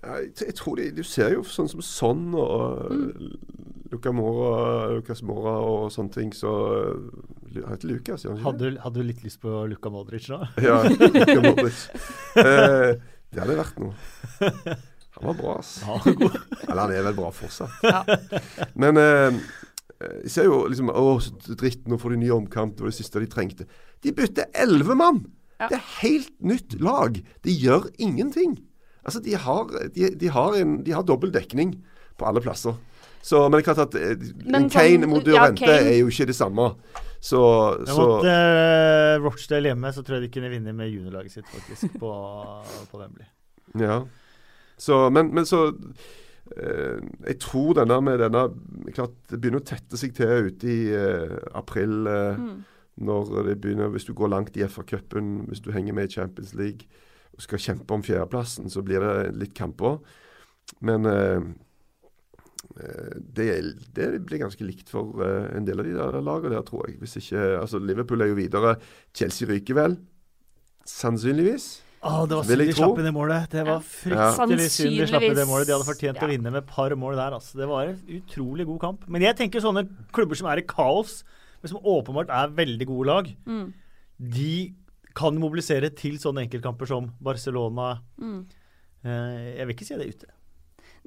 Jeg, jeg tror de, Du ser jo sånn som Son og mm. Luca Mora, Lucas Mora og sånne ting, så Han heter Lucas, gjør han ikke det? Hadde, du- hadde du litt lyst på Luca Modric da? Ja, Luca Modric. Eh, det hadde vært noe. Han var bra, ass. Ja. Eller han er vel bra fortsatt. Ja. Men eh, jeg ser jo liksom Å, så dritt, nå får de ny omkamp. Det var det siste de trengte. De bytter elleve mann! Ja. Det er helt nytt lag. De gjør ingenting. Altså, de har, de, de har, en, de har dobbel dekning på alle plasser. Så, men det er klart at eh, Men Kane mot mot ja, er jo ikke det samme. Så, så Mot uh, Rochdale hjemme så tror jeg de kunne vinne med juniorlaget sitt, faktisk, på, på Wembley. Ja. Så, men, men så Uh, Jeg tror denne med denne klart Det begynner å tette seg til ute i uh, april. Uh, Mm. Når det begynner, Hvis du går langt i FA-cupen, hvis du henger med i Champions League og skal kjempe om fjerdeplassen, så blir det litt kamper. Men eh, eh, det, det blir ganske likt for eh, en del av de der lagene der, tror jeg. Hvis ikke, altså Liverpool er jo videre. Chelsea ryker vel? Sannsynligvis. Å, det var synd de slapp inn det målet. Det var Ja. synd de slapp inn det målet. De hadde fortjent Ja. å vinne med et par mål der. Altså. Det var en utrolig god kamp. Men jeg tenker sånne klubber som er i kaos, men som åpenbart er veldig gode lag, Mm. de kan mobilisere til sånne enkeltkamper som Barcelona. Mm. Eh, jeg vil ikke si det ute.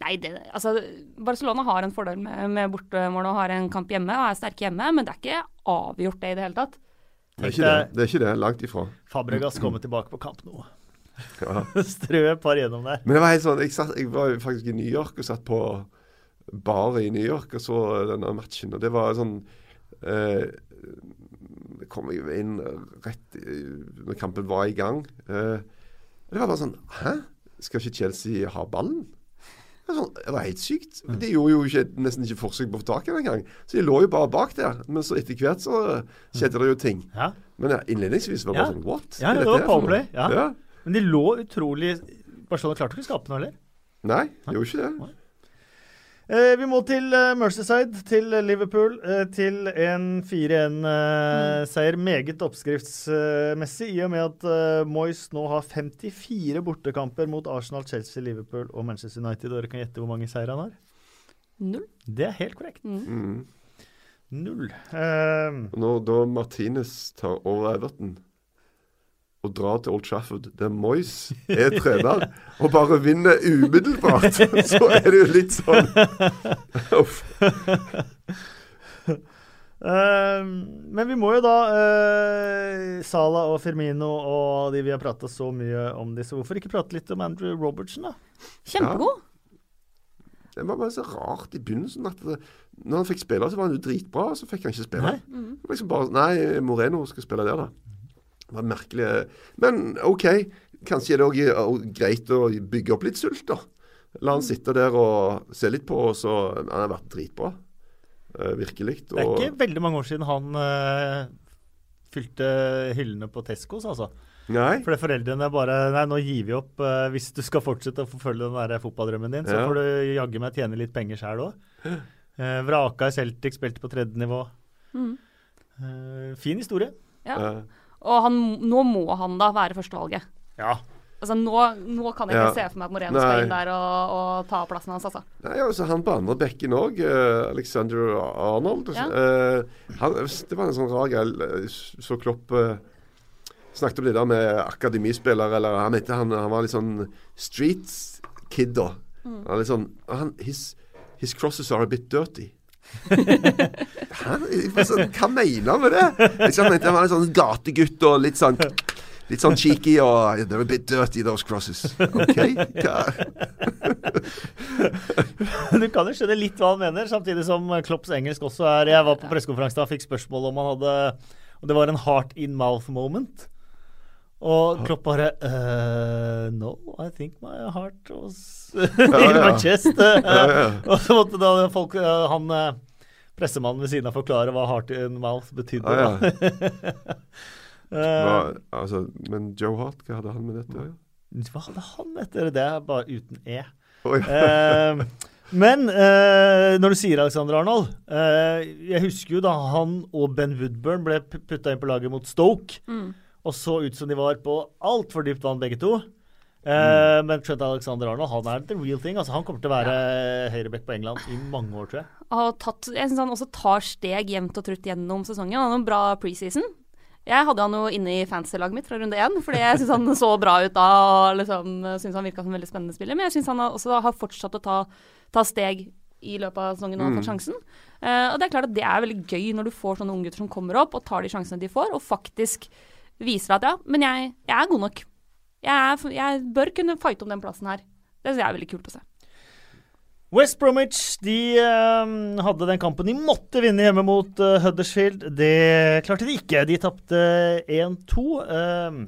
Nei, det, altså Barcelona har en fordel med, med bortemål og har en kamp hjemme og er sterke hjemme, men det er ikke avgjort det i det hele tatt. Det er ikke det. det, er ikke det langt ifra. Fabregas kommer tilbake på kamp nå. Ja. Strø et par gjennom der. Men det var helt sånn, jeg, satt, jeg var jo faktisk i New York og satt på bar i New York og så denne matchen. Og det var sånn eh, kom jeg inn rett når kampen var i gang. Eh, det var bare sånn Hæ? Skal ikke Chelsea ha ballen? Det var, sånn, helt sykt. De gjorde jo ikke, nesten ikke forsøk på å få tak i den engang. Så de lå jo bare bak der. Men så etter hvert så skjedde det jo ting. Ja. Men innledningsvis var det bare Ja. sånn What? Ja, det var powerplay, ja. ja. Men de lå utrolig Barcelona klarte ikke å skape noe heller. Nei, de gjorde ikke det. Eh, vi må til eh, Merseyside, til Liverpool, eh, til en 4-1-seier. meget oppskriftsmessig, i og med at Moyes nå har 54 bortekamper mot Arsenal, Chelsea, Liverpool og Manchester United. Og dere kan gjette hvor mange seire han har? Null. Det er helt korrekt. Mm. Mm. Null. Uh, Når da Martinez tar over Everton og drar til Old Trafford, der Moyes er trener, og bare vinner umiddelbart, så er det jo litt sånn Uff. Uh, men vi må jo da uh, Sala og Firmino og de vi har prata så mye om disse. hvorfor ikke prate litt om Andrew Robertson, da? Kjempegod. det var bare så rart i begynnelsen at det, når han fikk spille, så var han jo dritbra, og så fikk han ikke spille. Nei. Liksom bare, nei, Moreno skal spille der, da. Det var merkelig. Men OK, kanskje er det òg greit å bygge opp litt sult, da. La han sitte der og se litt på, og så Han har vært dritbra. virkelig. virkelig. Det er ikke veldig mange år siden han uh, fylte hyllene på Tescos, altså. Nei. Fordi foreldrene bare Nei, nå gir vi opp. Uh, hvis du skal fortsette å forfølge den der fotballdrømmen din, så Ja. får du jaggu meg tjene litt penger sjæl òg. Uh, vraka i Celtic, spilte på tredje nivå. Mm. Uh, fin historie. Ja. Uh, Og han, nå må han da være førstevalget. Ja. Altså, nå, nå kan jeg ikke Ja. se for meg at Moreno skal inn der og, og ta plassen hans, altså. Nei, altså Han på andre bekken òg, Alexander Arnold. Ja. uh, han, det var en sånn rar greie. eh, Så Klopp uh, snakket om det der med akademispillere, eller han, mente han, han var litt sånn street kid, da. Han er litt sånn han, his, his crosses are a bit dirty. Han, sånn, hva mener han med det? Jeg han mente han var en sånn gategutt og litt sånn Litt sånn cheeky og They're a bit dirty, those crosses. OK? Du kan jo skjønne litt hva han mener, samtidig som Klopps engelsk også er Jeg var på pressekonferanse da og fikk spørsmål om han hadde Og det var en heart in mouth moment. Og Klopp bare uh, No, I think my heart was ja. Ja, ja. og så måtte da folk, eh, han eh, pressemannen ved siden av forklare hva heart in mouth betydde. Ja. Eh, Hva, altså, men Joe Hart, hva hadde han med dette å gjøre? hva hadde han etter det? er Bare uten E. Oi. Eh, men eh, når du sier Alexander Arnold eh, Jeg husker jo da han og Ben Woodburn ble putta inn på laget mot Stoke. Mm. Og så ut som de var på altfor dypt vann, begge to. Eh, Men Trent Alexander Arnold han er the real thing. Altså, han kommer til å være høyreback på England i mange år, tror jeg. har tatt, jeg syns han også tar steg jevnt og trutt gjennom sesongen. Han har en bra preseason. Jeg hadde han jo inne i fantasy-laget mitt fra runde én, fordi jeg syns han så bra ut da. og liksom, synes han virka som en veldig spennende spiller. Men jeg syns han også har fortsatt å ta, ta steg i løpet av sesongen og har fått sjansen. Uh, og det er klart at det er veldig gøy når du får sånne unggutter som kommer opp og tar de sjansene de får, og faktisk viser at ja, men jeg, jeg er god nok. Jeg, er, jeg bør kunne fighte om den plassen her. Det er veldig kult å se. West Bromwich de uh, hadde den kampen de måtte vinne hjemme mot uh, Huddersfield. Det klarte de ikke. De tapte 1-2. Uh,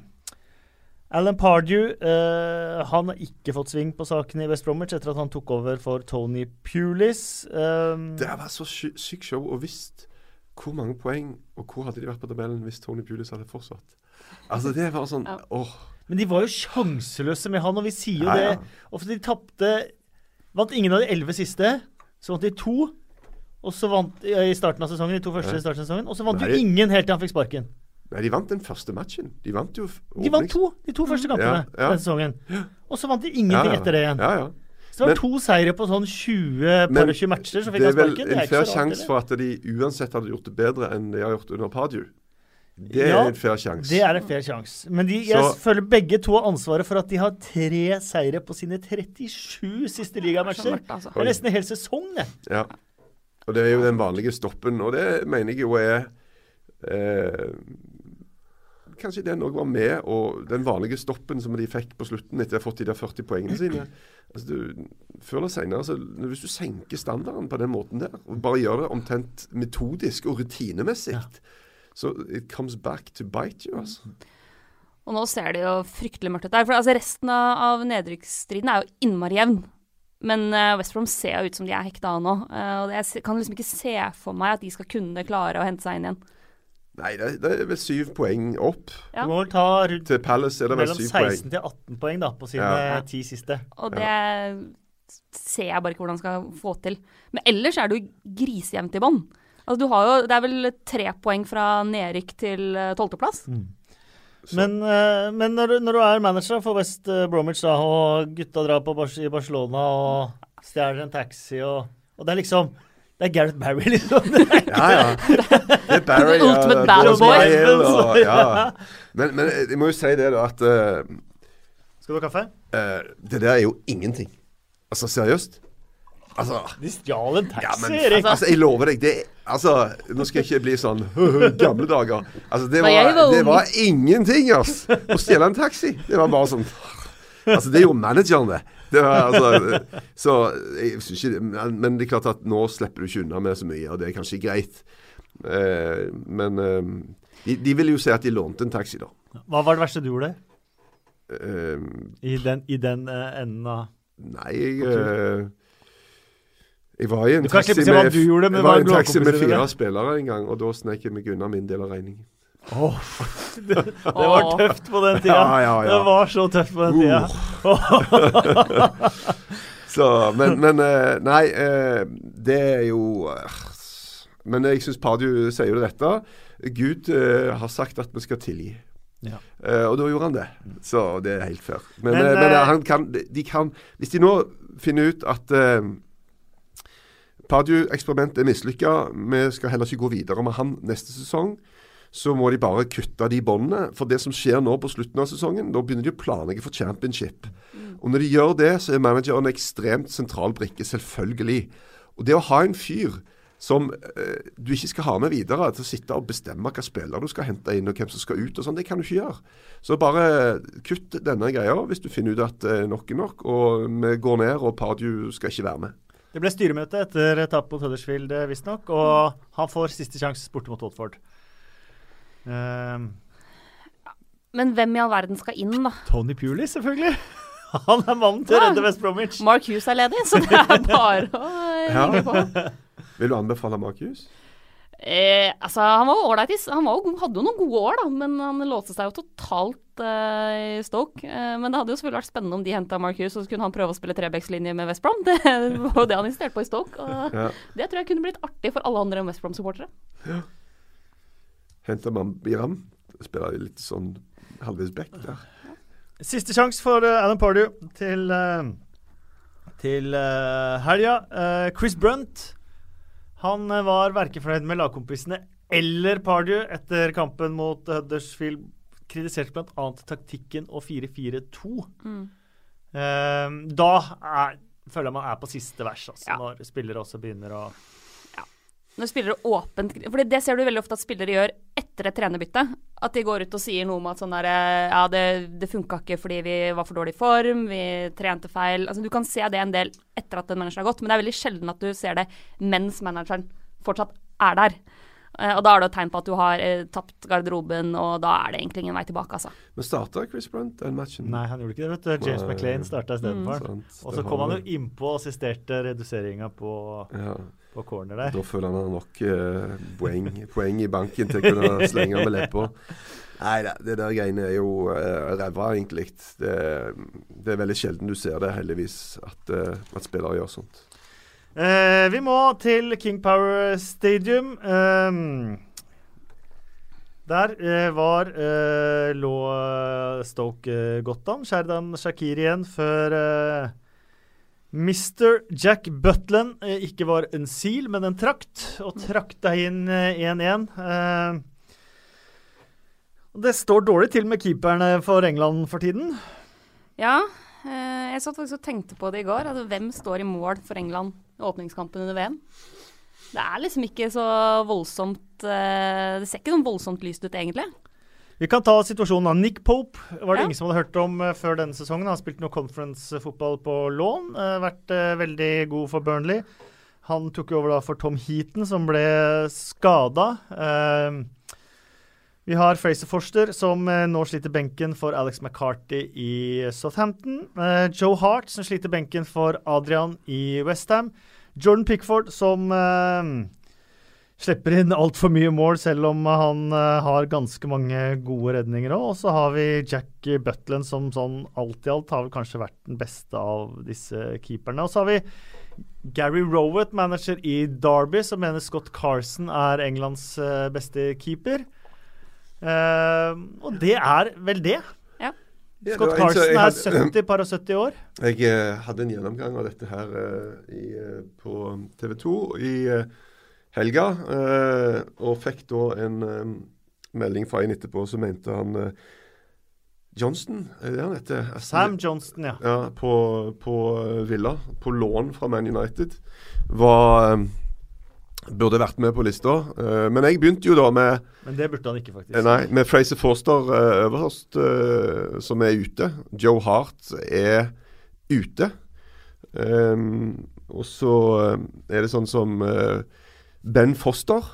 Alan Pardew eh, han har ikke fått sving på sakene i West Bromwich etter at han tok over for Tony Pulis. Eh, Det var så sy- sykt show. Og visst hvor mange poeng og hvor hadde de vært på tabellen hvis Tony Pulis hadde fortsatt? Altså, det var sånn Ja. åh. Men de var jo sjanseløse med han, og vi sier jo Ja, ja. det. Og for de tapte Vant ingen av de elleve siste. Så vant de to. Og så vant i starten av sesongen, de to første i starten av sesongen. Og så vant jo ingen helt til han fikk sparken. Nei, de vant den første matchen. De vant jo De vant to, de to første kampene Ja, ja. denne sesongen. Og så vant de ingenting Ja, etter det igjen. Ja, ja. Så det var Men- to seire på sånn 20 Men par 20 matcher, så fikk han sparken. Det er vel en fair sjanse for at de uansett hadde gjort det bedre enn de har gjort under Pardew. Det er Ja, en fair sjanse. Det er en fair sjanse. Men de, jeg Så- føler begge to har ansvaret for at de har tre seire på sine 37 siste ligamatcher. altså. Det er nesten en hel sesong, det. Ja. Og det er jo den vanlige stoppen, og det mener jeg jo er eh, Kanskje den òg var med, og den vanlige stoppen som de fikk på slutten etter å ha fått de der 40 poengene sine altså du, Før eller senere, altså, Hvis du senker standarden på den måten der, og bare gjør det omtrent metodisk og rutinemessig, Ja. Så it comes back to bite you, altså. Og nå ser det jo fryktelig mørkt ut der. For altså, resten av, av nedrykksstriden er jo innmari jevn. Men uh, West Brom ser jo ut som de er hekta av nå. Uh, og jeg kan liksom ikke se for meg at de skal kunne klare å hente seg inn igjen. Nei, det, det er vel syv poeng opp. Ja. Du må vel ta rundt Til Palace er det vel mellom syv 16 poeng. til 18 poeng da, på sine Ja. ti siste. Og det ser jeg bare ikke hvordan skal få til. Men ellers er det jo grisejevnt i bånn. Altså, du har jo, det er vel tre poeng fra nedrykk til eh, tolvteplass. Mm. Men, eh, men når, du- når du er manager for West eh, Bromwich, da, og gutta drar på Bar i Barcelona og stjeler en taxi og, og det er liksom Det er Gareth Barry, liksom. Ja, ja. Det er Barry ja. ultimate Battle boy. Smile og, ja. men, men jeg må jo si det, da, at uh, Skal du ha kaffe? Uh, det der er jo ingenting. Altså, seriøst. Altså De stjal en ja, taxi, men Erik. altså, jeg lover deg, det Altså, nå skal jeg ikke bli sånn gamle dager. Altså, det var, var det var ingenting, altså, Å stjele en taxi. Det var bare sånn Altså, det gjorde manageren, det. det var, altså, så jeg synes ikke, men, men det er klart at nå slipper du ikke unna med så mye, og det er kanskje greit. Eh, men eh, de, de ville jo si at de lånte en taxi, da. Hva var det verste du gjorde Eh, i den, i den eh, enden av nei, jeg eh, Jeg var i en taxi si med, gjorde, jeg var i en taxi med fire det. spillere en gang, og da snek jeg meg unna min del av regningen. Åh, det, det var tøft på den tida. Ja, ja, ja. Det var så tøft på den tida. Så, men, men eh, Nei, eh, det er jo eh, Men jeg syns Pardew sier jo det rette. Gud har sagt at vi skal tilgi. Ja. Uh, og da gjorde han det. Så det er helt fair. Men, Men, men han kan, de kan Hvis de nå finner ut at eh, Pardew-eksperimentet er mislykka, vi skal heller ikke gå videre med han neste sesong, så må de bare kutte de båndene. For det som skjer nå på slutten av sesongen, da begynner de å planlegge for championship. Og når de gjør det, så er manageren en ekstremt sentral brikke, selvfølgelig. Og det å ha en fyr som eh, du ikke skal ha med videre til å sitte og bestemme hva spillere du skal hente inn, og hvem som skal ut og sånn, det kan du ikke gjøre. Så bare kutt denne greia hvis du finner ut at eh, nok er nok, og vi går ned, og Pardew skal ikke være med. Det ble styremøte etter tap mot Huddersfield, eh, visstnok, og han får siste sjanse borte mot Watford. Um, Men hvem i all verden skal inn, da? Tony Pulis, selvfølgelig. Han er mannen til å Ja. redde West Bromwich. Mark Hughes er ledig, så det er bare å Ja. på. Vil du anbefale Markus? Eh, altså, han var ålreit i Han var jo, hadde jo noen gode år, da, men han låste seg jo totalt eh, i Stoke. Eh, men det hadde jo selvfølgelig vært spennende om de henta Mark Hughes, og så kunne han prøve å spille trebekslinje med West Brom. Det var jo det han insisterte på i Stoke. Og Ja. det tror jeg kunne blitt artig for alle andre West Brom-supportere. Henter man Biram? Spiller litt sånn halvveis back der. Siste sjanse for uh, Adam Pardew til, uh, til uh, helga. Eh, Chris Brunt han eh, var verken fornøyd med lagkompisene eller Pardew etter kampen mot Huddersfield. Kritiserte bl.a. taktikken og 4-4-2. Mm. Eh, da er, føler jeg man er på siste vers, altså, Ja. når spillere også begynner å Når spillere åpent For det ser du veldig ofte at spillere gjør etter et trenerbytte. At de går ut og sier noe om at sånn der, Ja, det, det funka ikke fordi vi var for dårlig i form, vi trente feil. Altså Du kan se det en del etter at en manager har gått, men det er veldig sjelden at du ser det mens manageren fortsatt er der. Eh, og da er det et tegn på at du har eh, tapt garderoben, og da er det egentlig ingen vei tilbake, altså. Men starta Chris Brunt den matchen? Nei, han gjorde ikke det. vet du. James Nei. McLean starta istedenfor. Mm. Og så kom han jo innpå og assisterte reduseringa på, ja. På corner der. Da føler han har nok eh, poeng, poeng i banken til å kunne slenge med leppa. Nei da, det der greiene er jo uh, ræva, egentlig. Det, det er veldig sjelden du ser det, heldigvis, at, eh, at spillere gjør sånt. Eh, vi må til King Power Stadium. Ehm, der eh, var eh, lå eh, Stoke eh, godt an. Sherdan Shakir igjen før eh, Mr. Jack Butland eh, ikke var en sil, men en trakt, og trakta inn eh, 1-1. Eh, det står dårlig til med keeperne for England for tiden. Ja, eh, jeg satt faktisk og tenkte på det i går. Altså, hvem står i mål for England i åpningskampen under VM? Det er liksom ikke så voldsomt eh, Det ser ikke sånn voldsomt lyst ut, egentlig. Vi kan ta situasjonen av Nick Pope. Var det Ja. ingen som hadde hørt om eh, før denne sesongen. Han har spilt noe conference-fotball på lån. eh, vært eh, veldig god for Burnley. Han tok jo over da for Tom Heaton, som ble skada. Vi har Fraser Forster, som nå sliter benken for Alex McCarthy i Southampton. Joe Hart, som sliter benken for Adrian i Westham. Jordan Pickford, som slipper inn altfor mye mål, selv om han eh, har ganske mange gode redninger òg. Og så har vi Jack Butland, som sånn alt i alt har vel kanskje vært den beste av disse keeperne. Og så har vi Gary Rowett, manager i Derby, som mener Scott Carson er Englands eh, beste keeper. Uh, og det er vel det. Ja. Ja, det Scott Carson er 70, par og 70 år. Jeg hadde en gjennomgang av dette her uh, i, uh, på TV 2 i eh, helga, eh, og fikk da en eh, melding fra en etterpå som mente han eh, Johnston, er det han heter? Sam Johnston, ja. Ja, på, på Villa, på lån fra Man United, var, Burde vært med på lista. Men jeg begynte jo da med Men det burde han ikke, faktisk. Nei, med Fraser Forster øverst, som er ute. Joe Hart er ute. Um, og så er det sånn som Ben Foster,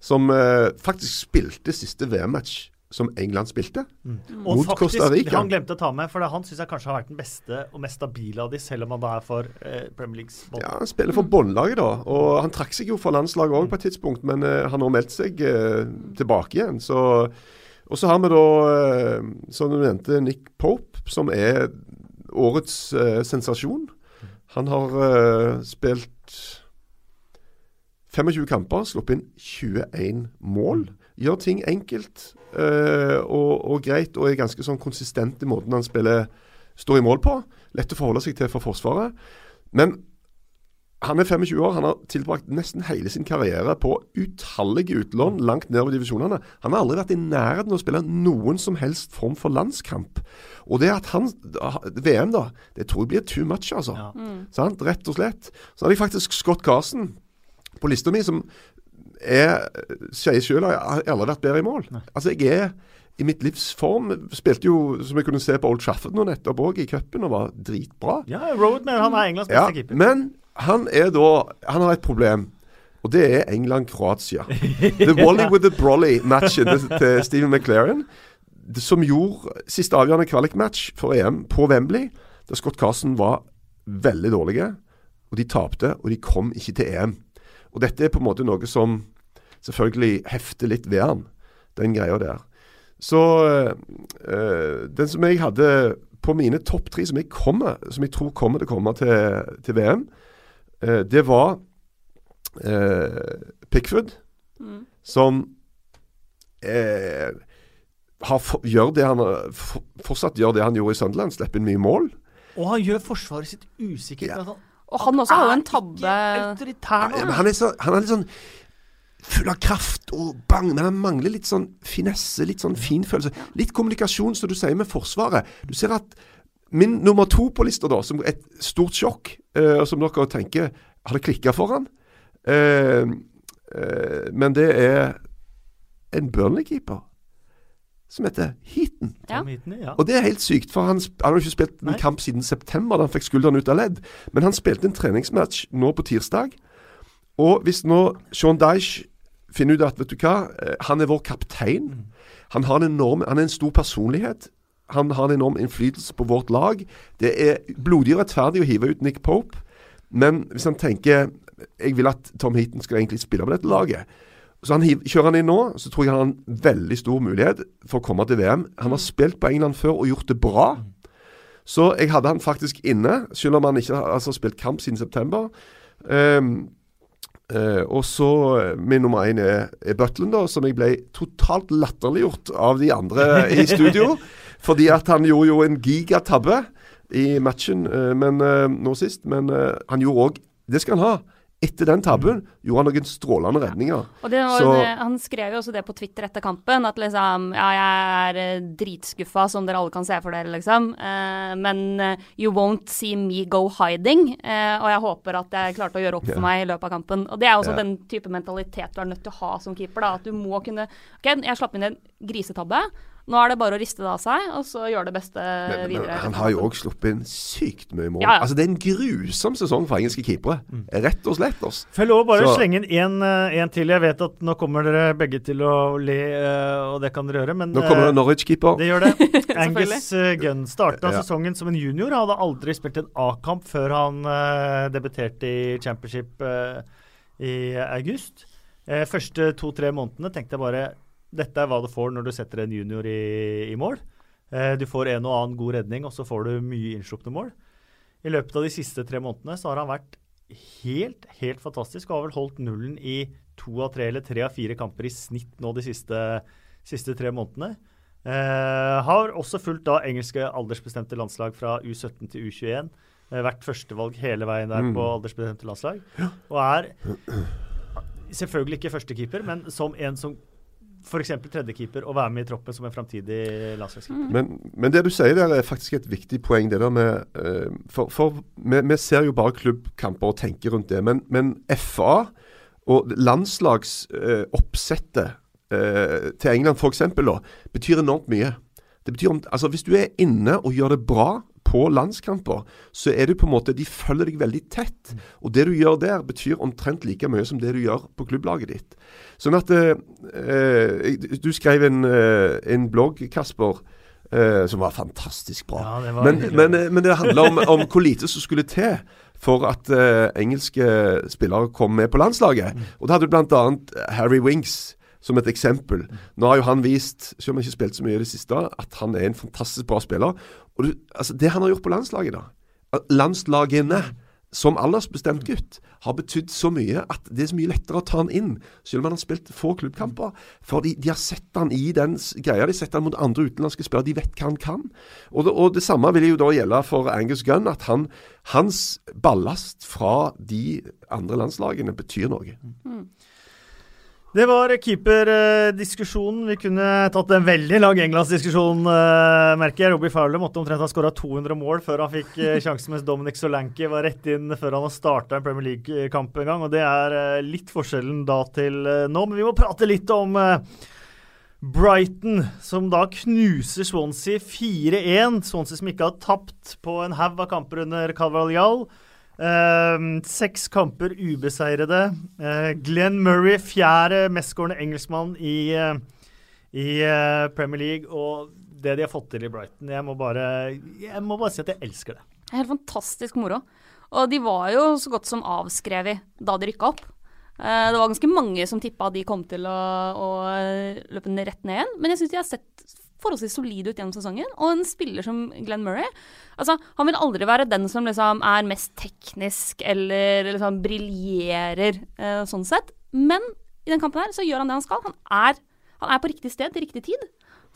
som eh, faktisk spilte siste VM-match som England spilte. Mm. Mot faktisk, Costa Rica. han glemte å ta med, for han syns jeg kanskje har vært den beste og mest stabile av de, selv om han da er for eh, Premier Leagues bånd. Ja, Han spiller for båndlaget, da. Og han trakk seg jo for landslaget òg på et tidspunkt, men eh, han har meldt seg eh, tilbake igjen. Så, og så har vi da, eh, som du nevnte, Nick Pope, som er årets eh, sensasjon. Han har eh, spilt 25 kamper, sluppet inn 21 mål. Gjør ting enkelt øh, og, og greit, og er ganske sånn konsistent i måten han spiller står i mål på. Lett å forholde seg til for Forsvaret. Men han er 25 år, han har tilbrakt nesten hele sin karriere på utallige utlån langt nedover divisjonene. Han har aldri vært i nærheten av å spille noen som helst form for landskamp. Og det at han VM, da, det tror jeg blir too much, altså. Ja. Sant? Rett og slett. Så hadde jeg faktisk Scott Carson på lista mi, som er sier sjøl har jeg aldri vært bedre i mål. Altså, jeg er i mitt livs form. Spilte jo, som jeg kunne se på Old Trafford nå nettopp òg, i cupen, og var dritbra. Ja, Roadman han er Englands Ja, beste keeper. men han er da Han har et problem. Og det er England-Kroatia. The Wally with the Brolly-matchen til, Steven McLaren, som gjorde siste avgjørende kvalikmatch for EM på Wembley, da Scott Carson var veldig dårlige, og de tapte, og de kom ikke til EM. Og dette er på en måte noe som selvfølgelig hefter litt ved han, den greia der. Så øh, den som jeg hadde på mine topp tre, som jeg, kommer, som jeg tror kommer til å komme til, til VM, øh, det var øh, Pickford, Mm. som eh, har, for- gjør det han, for, fortsatt gjør det han gjorde i Sunderland, slipper inn mye mål. Og han gjør forsvaret sitt usikkert. Ja. Han Og han også har jo en tabbe autoritær. Ja, men han, er så, han er litt sånn full av kraft og bang, men han mangler litt sånn finesse, litt sånn finfølelse. Litt kommunikasjon, som du sier, med Forsvaret. Du ser at min nummer to på lista, da, som et stort sjokk, eh, og som dere tenker Har det klikka for han? Uh, uh, men det er en Burnley-keeper som heter Heaton. Ja. Ja. Og det er helt sykt, for han, han har jo ikke spilt en Nei. kamp siden september, da han fikk skulderen ut av ledd. Men han spilte en treningsmatch nå på tirsdag. Og hvis nå Sean Dyche finner ut at vet du hva, eh, han er vår kaptein. Han har en enorm, han er en stor personlighet. Han har en enorm innflytelse på vårt lag. Det er blodig rettferdig å hive ut Nick Pope. Men hvis han tenker jeg vil at Tom Heaton skal egentlig spille på dette laget, så han kjører han inn nå, så tror jeg han har en veldig stor mulighet for å komme til VM. Han har spilt på England før og gjort det bra. Så jeg hadde han faktisk inne, selv om han ikke har altså, spilt kamp siden september. Um, uh, og så eh, Min nummer én er, er Butlen, da, som jeg ble totalt latterliggjort av de andre i studio. fordi at han gjorde jo en gigatabbe i matchen uh, men, uh, nå sist. Men han gjorde òg Det skal han ha. Etter den tabben gjorde han noen strålende redninger. Og det Så- det, Han skrev jo også det på Twitter etter kampen, at liksom Ja, jeg er eh, dritskuffa, som dere alle kan se for dere, liksom. Eh, men eh, you won't see me go hiding. Eh, og jeg håper at jeg klarte å gjøre opp for Ja. meg i løpet av kampen. Og det er også Ja. den type mentalitet du er nødt til å ha som keeper. da, At du må kunne OK, jeg slapp inn en grisetabbe. Nå er det bare å riste det av seg, og så gjøre det beste Men, men videre. han har jo òg sluppet inn sykt mye mål. Ja, ja. Altså Det er en grusom sesong for engelske keepere. Rett og slett. Oss. Får jeg lov å bare Så- slenge inn en, eh, til? Jeg vet at nå kommer dere begge til å le, eh, og det kan dere gjøre, men Nå kommer eh, det Norwich-keeper. Det gjør det. Angus Gunn starta Ja. sesongen som en junior. Hadde aldri spilt en A-kamp før han eh, debuterte i championship eh, i august. Eh, første to-tre månedene tenkte jeg bare dette er hva du får når du setter en junior i, i mål. Eh, du får en og annen god redning, og så får du mye innslupne mål. I løpet av de siste tre månedene så har han vært helt, helt fantastisk og har vel holdt nullen i to av tre eller tre av fire kamper i snitt nå de siste, siste tre månedene. Eh, har også fulgt da engelske aldersbestemte landslag fra U17 til U21. Eh, vært førstevalg hele veien der Mm. på aldersbestemte landslag. Og er selvfølgelig ikke førstekeeper, men som en som f.eks. tredjekeeper og være med i troppen som en framtidig landslagskeeper. Men, men det du sier der er faktisk et viktig poeng. det der med, eh, For, for vi, vi ser jo bare klubbkamper og tenker rundt det. Men, men FA Og landslagsoppsettet eh, til England f.eks. betyr enormt mye. Det betyr om, altså Hvis du er inne og gjør det bra på landskamper, så er du på en måte De følger deg veldig tett. Og det du gjør der, betyr omtrent like mye som det du gjør på klubblaget ditt. Sånn at eh, Du skrev en, eh, en blogg, Kasper. Eh, som var fantastisk bra. Ja, var men, men, eh, men det handler om, om hvor lite som skulle til for at eh, engelske spillere kom med på landslaget. Og da hadde du bl.a. Harry Winks som et eksempel. Nå har jo han vist, selv om han ikke spilt så mye i det siste, at han er en fantastisk bra spiller. Og du, altså Det han har gjort på landslaget, da Landslagene som aldersbestemt gutt har betydd så mye at det er så mye lettere å ta han inn, selv om han har spilt få klubbkamper. For de, de har sett han i den greia. De har sett han mot andre utenlandske spillere. De vet hva han kan. Og det, og det samme vil jo da gjelde for Angus Gunn. At han, hans ballast fra de andre landslagene betyr noe. Det var keeperdiskusjonen. Vi kunne tatt en veldig lang Englandsdiskusjon, uh, merker jeg. Robbie Fowler måtte omtrent ha skåra 200 mål før han fikk eh, sjansen, mens Dominic Solanke var rett inn før han har starta en Premier League-kamp en gang. Og det er eh, litt forskjellen da til eh, nå. Men vi må prate litt om eh, Brighton, som da knuser Swansea 4-1. Swansea som ikke har tapt på en haug av kamper under Calvarlial. Ehm, seks kamper ubeseirede. Uh, Glenn Murray, fjerde mestskårende engelskmann i, uh, i eh, Premier League. Og det de har fått til i Brighton Jeg må bare, jeg må bare si at jeg elsker det. Helt fantastisk moro. Og de var jo så godt som avskrevet da de rykka opp. Det var ganske mange som tippa de kom til å, å løpe rett ned igjen. Men jeg syns de har sett forholdsvis solid ut gjennom sesongen. Og en spiller som Glenn Murray altså, Han vil aldri være den som liksom er mest teknisk eller liksom briljerer eh, sånn sett. Men i den kampen her så gjør han det han skal. Han er, han er på riktig sted til riktig tid.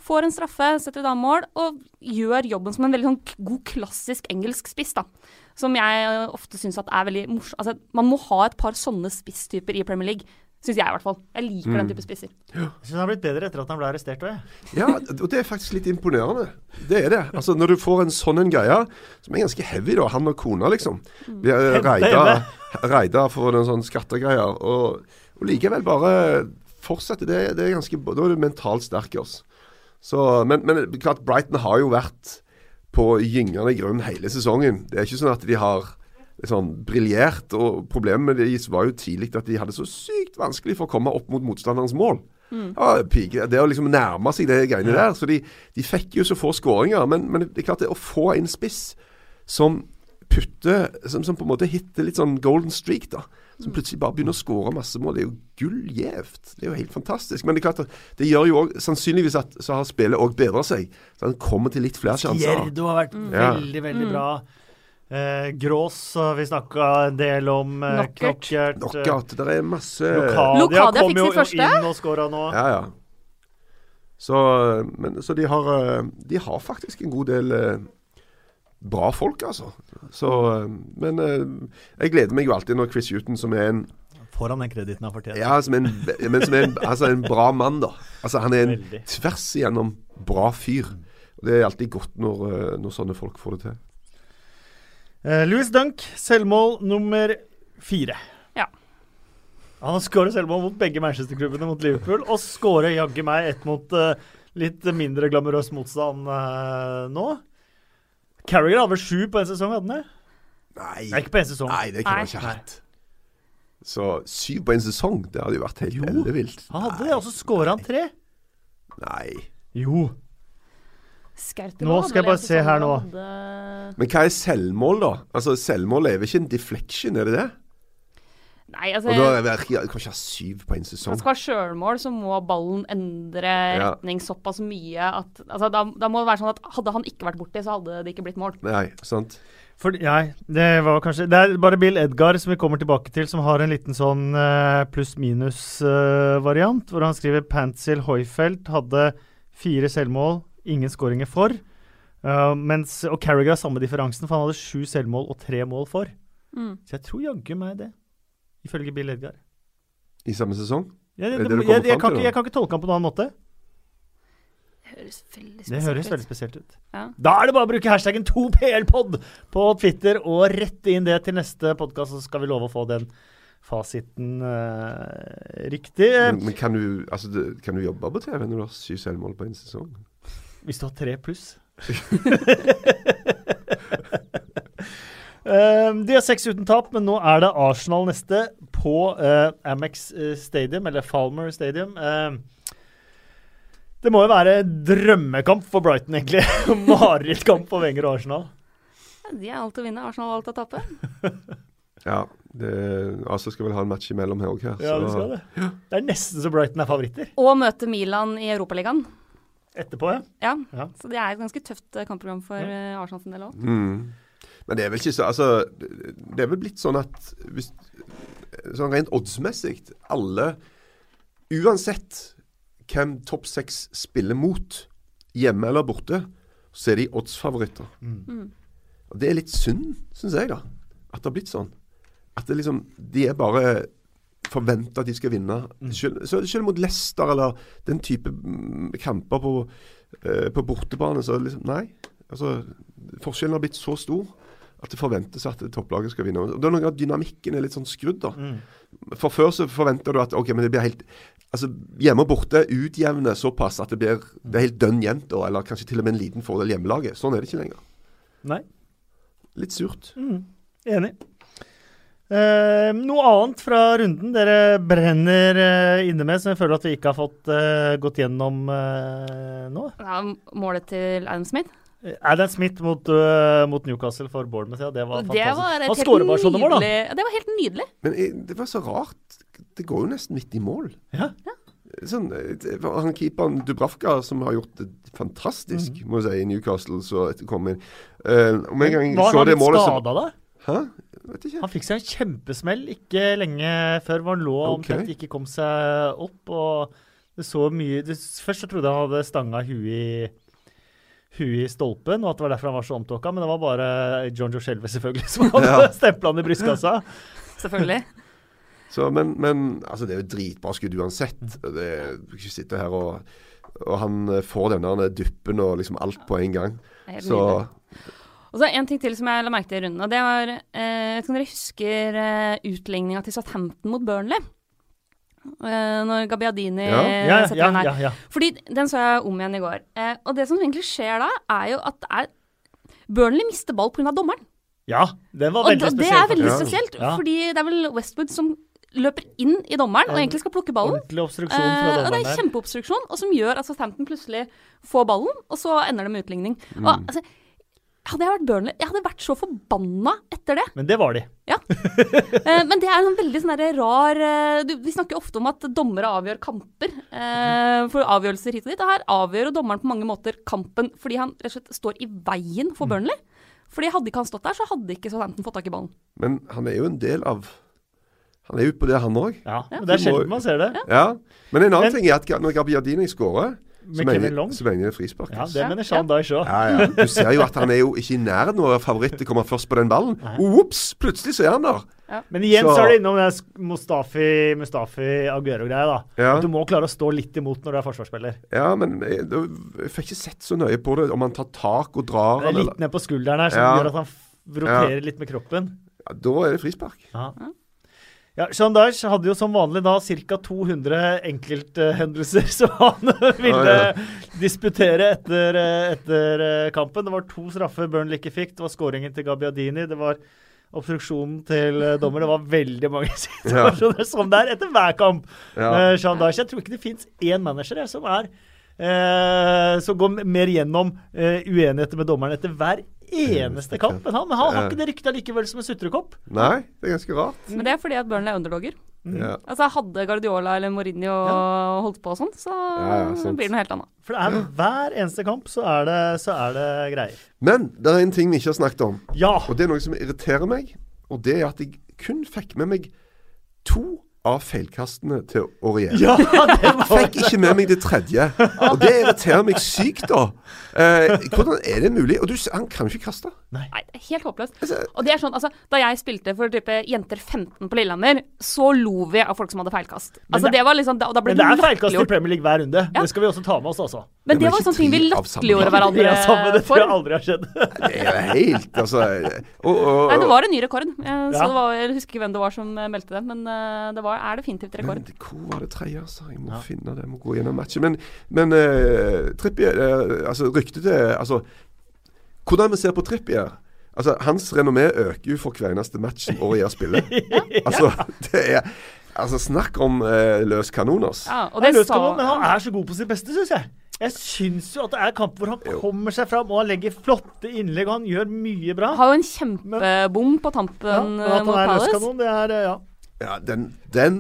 Får en straffe, setter et mål og gjør jobben som en veldig sånn god, klassisk engelsk spiss. da. Som jeg eh, ofte syns er veldig morsom. Altså, man må ha et par sånne spisstyper i Premier League. Syns jeg, i hvert fall. Jeg liker den type spisser. Jeg syns han har blitt bedre etter at han ble arrestert òg, jeg. Ja, og det er faktisk litt imponerende. Det er det. Altså Når du får en sånn en greie, som er ganske heavy, da, han og kona, liksom. Vi har Hente reida, reida for en sånn skattegreie, Og, og likevel bare fortsette. Det, det er ganske, da er du mentalt sterk. Altså. Så, men, men klart, Brighton har jo vært på gyngende grunn hele sesongen. Det er ikke sånn at de har sånn briljert. Og problemet med deres var jo tidlig at de hadde så sykt vanskelig for å komme opp mot motstanderens mål. Ja, det å liksom nærme seg det greiene der. Så de, de fikk jo så få skåringer. Men, men det er klart det å få en spiss som putter som, som på en måte hitter litt sånn golden streak, da. Som plutselig bare begynner å skåre masse mål. Det er jo gullgjevt. Det er jo helt fantastisk. Men det er klart at det gjør jo òg sannsynligvis at så har spillet òg bedra seg. Så han kommer til litt flere sjanser. Gjerdo har vært mm. veldig, veldig bra. Eh, Grås har vi snakka en del om. Eh, Knockert. Knockert. eh, Knockout. Det er masse Lokadia, Lokadia kom fikk jo første. inn og skåra nå. Ja, ja. Så, men, så de, har, eh, de har faktisk en god del eh, bra folk, altså. Så, eh, men eh, jeg gleder meg jo alltid når Chris Huton, som er en Får han den krediten han fortjener? Ja, som en, men som er en, altså en bra mann, da. Altså Han er en Veldig. tvers igjennom bra fyr. Og Det er alltid godt når, når sånne folk får det til. Eh, Louis Dunk, selvmål nummer fire. Ja. Han har skåret selvmål mot begge Manchester-klubbene mot Liverpool, og skårer jaggu meg et mot uh, litt mindre glamorøs motstand uh, nå. Carriger hadde vel sju på en sesong, hadde han det? Nei, Nei, ikke på en sesong. nei det kunne han ikke hatt. Så syv på en sesong, det hadde jo vært helt ellevilt. Han hadde det, og så skåra han tre. Nei. Jo. Skertel Nå skal jeg bare se her nå. hadde- Men hva er selvmål, da? Altså Selvmål er vel ikke en deflection, er det det? Nei, altså Og da er det, Kanskje kan ikke ha syv på en sesong. skal være sjølmål, så må ballen endre Ja. retning såpass mye at altså, da, da må det være sånn at hadde han ikke vært borti, så hadde det ikke blitt mål. Nei, sant? For, nei, det var kanskje Det er bare Bill Edgar som vi kommer tilbake til, som har en liten sånn uh, pluss-minus-variant, hvor han skriver Pantzil Hoyfeldt hadde fire selvmål, ingen skåringer for. Uh, mens, og Carriger har samme differansen, for han hadde sju selvmål og tre mål for. Mm. Så jeg tror jaggu meg det, ifølge Bill Edgar. I samme sesong? Er det, det det jeg, jeg, kan ikke, jeg kan ikke tolke han på noen annen måte. Det høres veldig spesielt høres ut. veldig spesielt ut. Ja. Da er det bare å bruke hashtaggen 2PLpod på Twitter og rette inn det til neste podkast, så skal vi love å få den fasiten uh, riktig. Men, men kan, du, altså, kan du jobbe på TV når du har syv selvmål på en sesong? Hvis du har tre pluss. Eh, de har seks uten tap, men nå er det Arsenal neste på uh, Amex eh, Stadium, eller Falmer Stadium. Uh, det må jo være drømmekamp for Brighton, egentlig. Marerittkamp for Wenger og Arsenal. De er alt å vinne, Arsenal har alt å tape. Ja. Det, altså skal vel ha en match imellom her òg. Ja, det skal det. Det er nesten så Brighton er favoritter. Og møte Milan i Europaligaen. Etterpå, ja. Ja. Ja. Så det er et ganske tøft eh, kampprogram for ja. Arsenal sin del òg. Mm. Men det er vel ikke så Altså, det er vel blitt sånn at hvis, Sånn rent oddsmessig Alle, uansett hvem topp seks spiller mot, hjemme eller borte, så er de oddsfavoritter. Mm. Og det er litt synd, syns jeg, da. At det har blitt sånn. At det liksom De er bare forventa at de skal vinne. Selv, selv mot Leicester eller den type mm, kamper på, eh, på bortebane, så liksom Nei. Altså, forskjellen har blitt så stor at det forventes at topplaget skal vinne. Og det er noe av Dynamikken er litt sånn skrudd, da. For før så forventer du at ok, men det blir helt altså Hjemme og borte utjevne såpass at det blir det er helt dønn jevnt, eller kanskje til og med en liten fordel hjemmelaget. Sånn er det ikke lenger. Nei. Litt surt. Enig. Eh, noe annet fra runden dere brenner eh, inne med, som jeg føler at vi ikke har fått eh, gått gjennom eh, nå? Ja, målet til Adam Smith. Eh, Adam Smith mot, uh, mot Newcastle for Bournemouth, ja. Det var Det fantastisk. var skårer sånne da. nydelig Det var helt nydelig. Men det var så rart. Det går jo nesten midt i mål. Ja. Sånn, han keeperen Dubravka som har gjort det fantastisk, må jeg si, i Newcastle, så kom inn. uh, om en gang Var så han det litt målet så skada da? Hæ? Vet ikke. Han fikk seg en kjempesmell ikke lenge før hvor han lå Ok. omtrent ikke kom seg opp. og det så mye det, Først så trodde jeg han hadde stanga huet i, huet i stolpen, og at det var derfor han var så omtåka, men det var bare John Joe Shelve selvfølgelig som hadde Ja. stempla han i brystkassa. Selvfølgelig. Så, men, men altså, det er jo dritbra skudd uansett. Det, du kan ikke sitte her og og han får denne duppen og liksom alt på en gang. Så. Og så En ting til som jeg la merke til i runden. og det var, eh, Jeg dere husker eh, utligninga til Southampton mot Burnley? Eh, når Gabbiadini Ja. Ja, setter ja, den her. ja. Fordi den så jeg om igjen i går. Eh, og det som egentlig skjer da, er jo at det er Burnley mister ball pga. dommeren. ja den var veldig spesielt. Og det er veldig spesielt, fordi det er vel Westwood som løper inn i dommeren og egentlig skal plukke ballen. Ordentlig obstruksjon fra Eh, og det er kjempeobstruksjon, og som gjør at Southampton plutselig får ballen, og så ender det med utligning. Mm. Og, altså, hadde jeg vært Burnley, jeg hadde vært så forbanna etter det. Men det var de. Eh, men det er en veldig sånn rar eh, du, Vi snakker ofte om at dommere avgjør kamper. Eh, for avgjørelser hit og dit. Og her avgjør dommeren på mange måter kampen fordi han rett og slett står i veien for Burnley. Fordi hadde ikke han stått der, så hadde ikke Southampton fått tak i ballen. Men han er jo en del av Han er jo på det, han òg. Ja, ja. Det er sjelden man ser det. Ja. Men en annen Men- ting er at når Gabiadini skårer, Med Kevin Long. så mener jeg frispark. Ja. Det mener Sean Dyche òg. Ja, ja. Du ser jo at han er jo ikke i nærheten av å være favoritt til å komme først på den ballen. Ops! Plutselig så er han der. Men igjen Så- så er det innom den Mustafi, Mustafi Aguero-greia. da. Ja. Du må klare å stå litt imot når du er forsvarsspiller. Ja, men jeg, jeg fikk ikke sett så nøye på det, om han tar tak og drar. Det er eller- litt ned på skulderen her, som Ja. gjør at han roterer litt med kroppen. Ja, da er det frispark. Ja. Ja, Sean Dyche hadde jo som vanlig da ca. 200 enkelthendelser som han ville ah, ja. disputere etter, eh, etter eh, kampen. Det var to straffer Burnley ikke fikk. Det var skåringen til Gabbiadini. Det var obstruksjonen til eh, dommer. Det var veldig mange situasjoner som det er etter hver kamp. Ja. Sean Dyche. Jeg tror ikke det fins én manager som er eh, så går mer gjennom eh, uenigheter med dommeren etter hver eneste kamp. enn han, men han har ikke det ryktet likevel som en sutrekopp. Nei, det er ganske rart. Men det er fordi at Burnley er underdogger. Ja. Altså Hadde Guardiola eller Mourinho holdt på og sånn, så Ja, ja, blir det noe helt annet. For det er hver eneste kamp så er det, så er det greier. Men det er en ting vi ikke har snakket om, Ja! og det er noe som irriterer meg. Og det er at jeg kun fikk med meg to av feilkastene til Aurier. Ja, jeg Fikk ikke med meg det tredje. Og det irriterer meg sykt, da. Eh, hvordan er det mulig? Og du, han kan jo ikke kaste. Nei, det er helt håpløst. Altså, Og det er sånn, altså, Da jeg spilte for type jenter 15 på Lillehammer, så lo vi av folk som hadde feilkast. Altså, det- det var liksom, da, da ble Men det er feilkast i Premier League hver runde. Ja. Det skal vi også ta med oss, altså. Men det var var sånne ting vi latterliggjorde hverandre Ja, samme, det tror for. jeg aldri har skjedd. Det er helt Altså og, og, Nei, det var en ny rekord. Så Ja. det var, jeg husker ikke hvem det var som eh, meldte det, men eh, det var, er definitivt rekord. Men hvor var det tredje, altså? Jeg må Ja. finne det. Jeg må gå gjennom matchen. Men, men uh, Trippier uh, Altså, ryktet til Altså, hvordan vi ser på Trippier Altså, Hans renommé øker jo for hver eneste match som Aurier spiller. Altså, det er Altså, snakk om uh, løs kanon, ass. Ja, og Det det er løs kanon, men han er så god på sitt beste, syns jeg. Jeg syns jo at det er kamp hvor han Jo. kommer seg fram og han legger flotte innlegg og han gjør mye bra. Har jo en kjempebom på tampen men eh, mot Palace. løskanon, det er eh, ja. Ja, den, den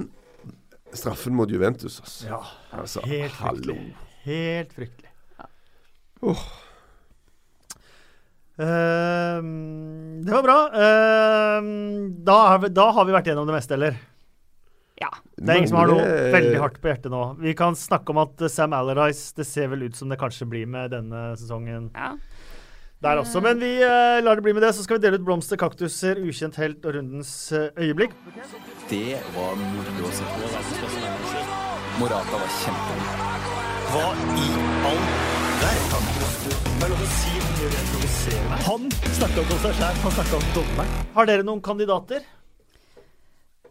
straffen mot Juventus, altså. ja. Altså, Helt hallo. fryktelig. Helt fryktelig. Ja. Oh. Uh, det var bra. Uh, da, har vi, da har vi vært gjennom det meste, eller? Ja. Det er ingen som har noe veldig hardt på hjertet nå. Vi kan snakke om at eh, Sam Allardyce Det ser vel ut som det kanskje blir med denne sesongen ja. der også. Men vi eh, lar det bli med det. Så skal vi dele ut blomster, kaktuser, ukjent helt og rundens eh, øyeblikk. Det var moro å se på. Morata var kjempegod. Hva i all verden? Er. Han snakka om seg sjæl, han snakka om dommeren. Har dere noen kandidater?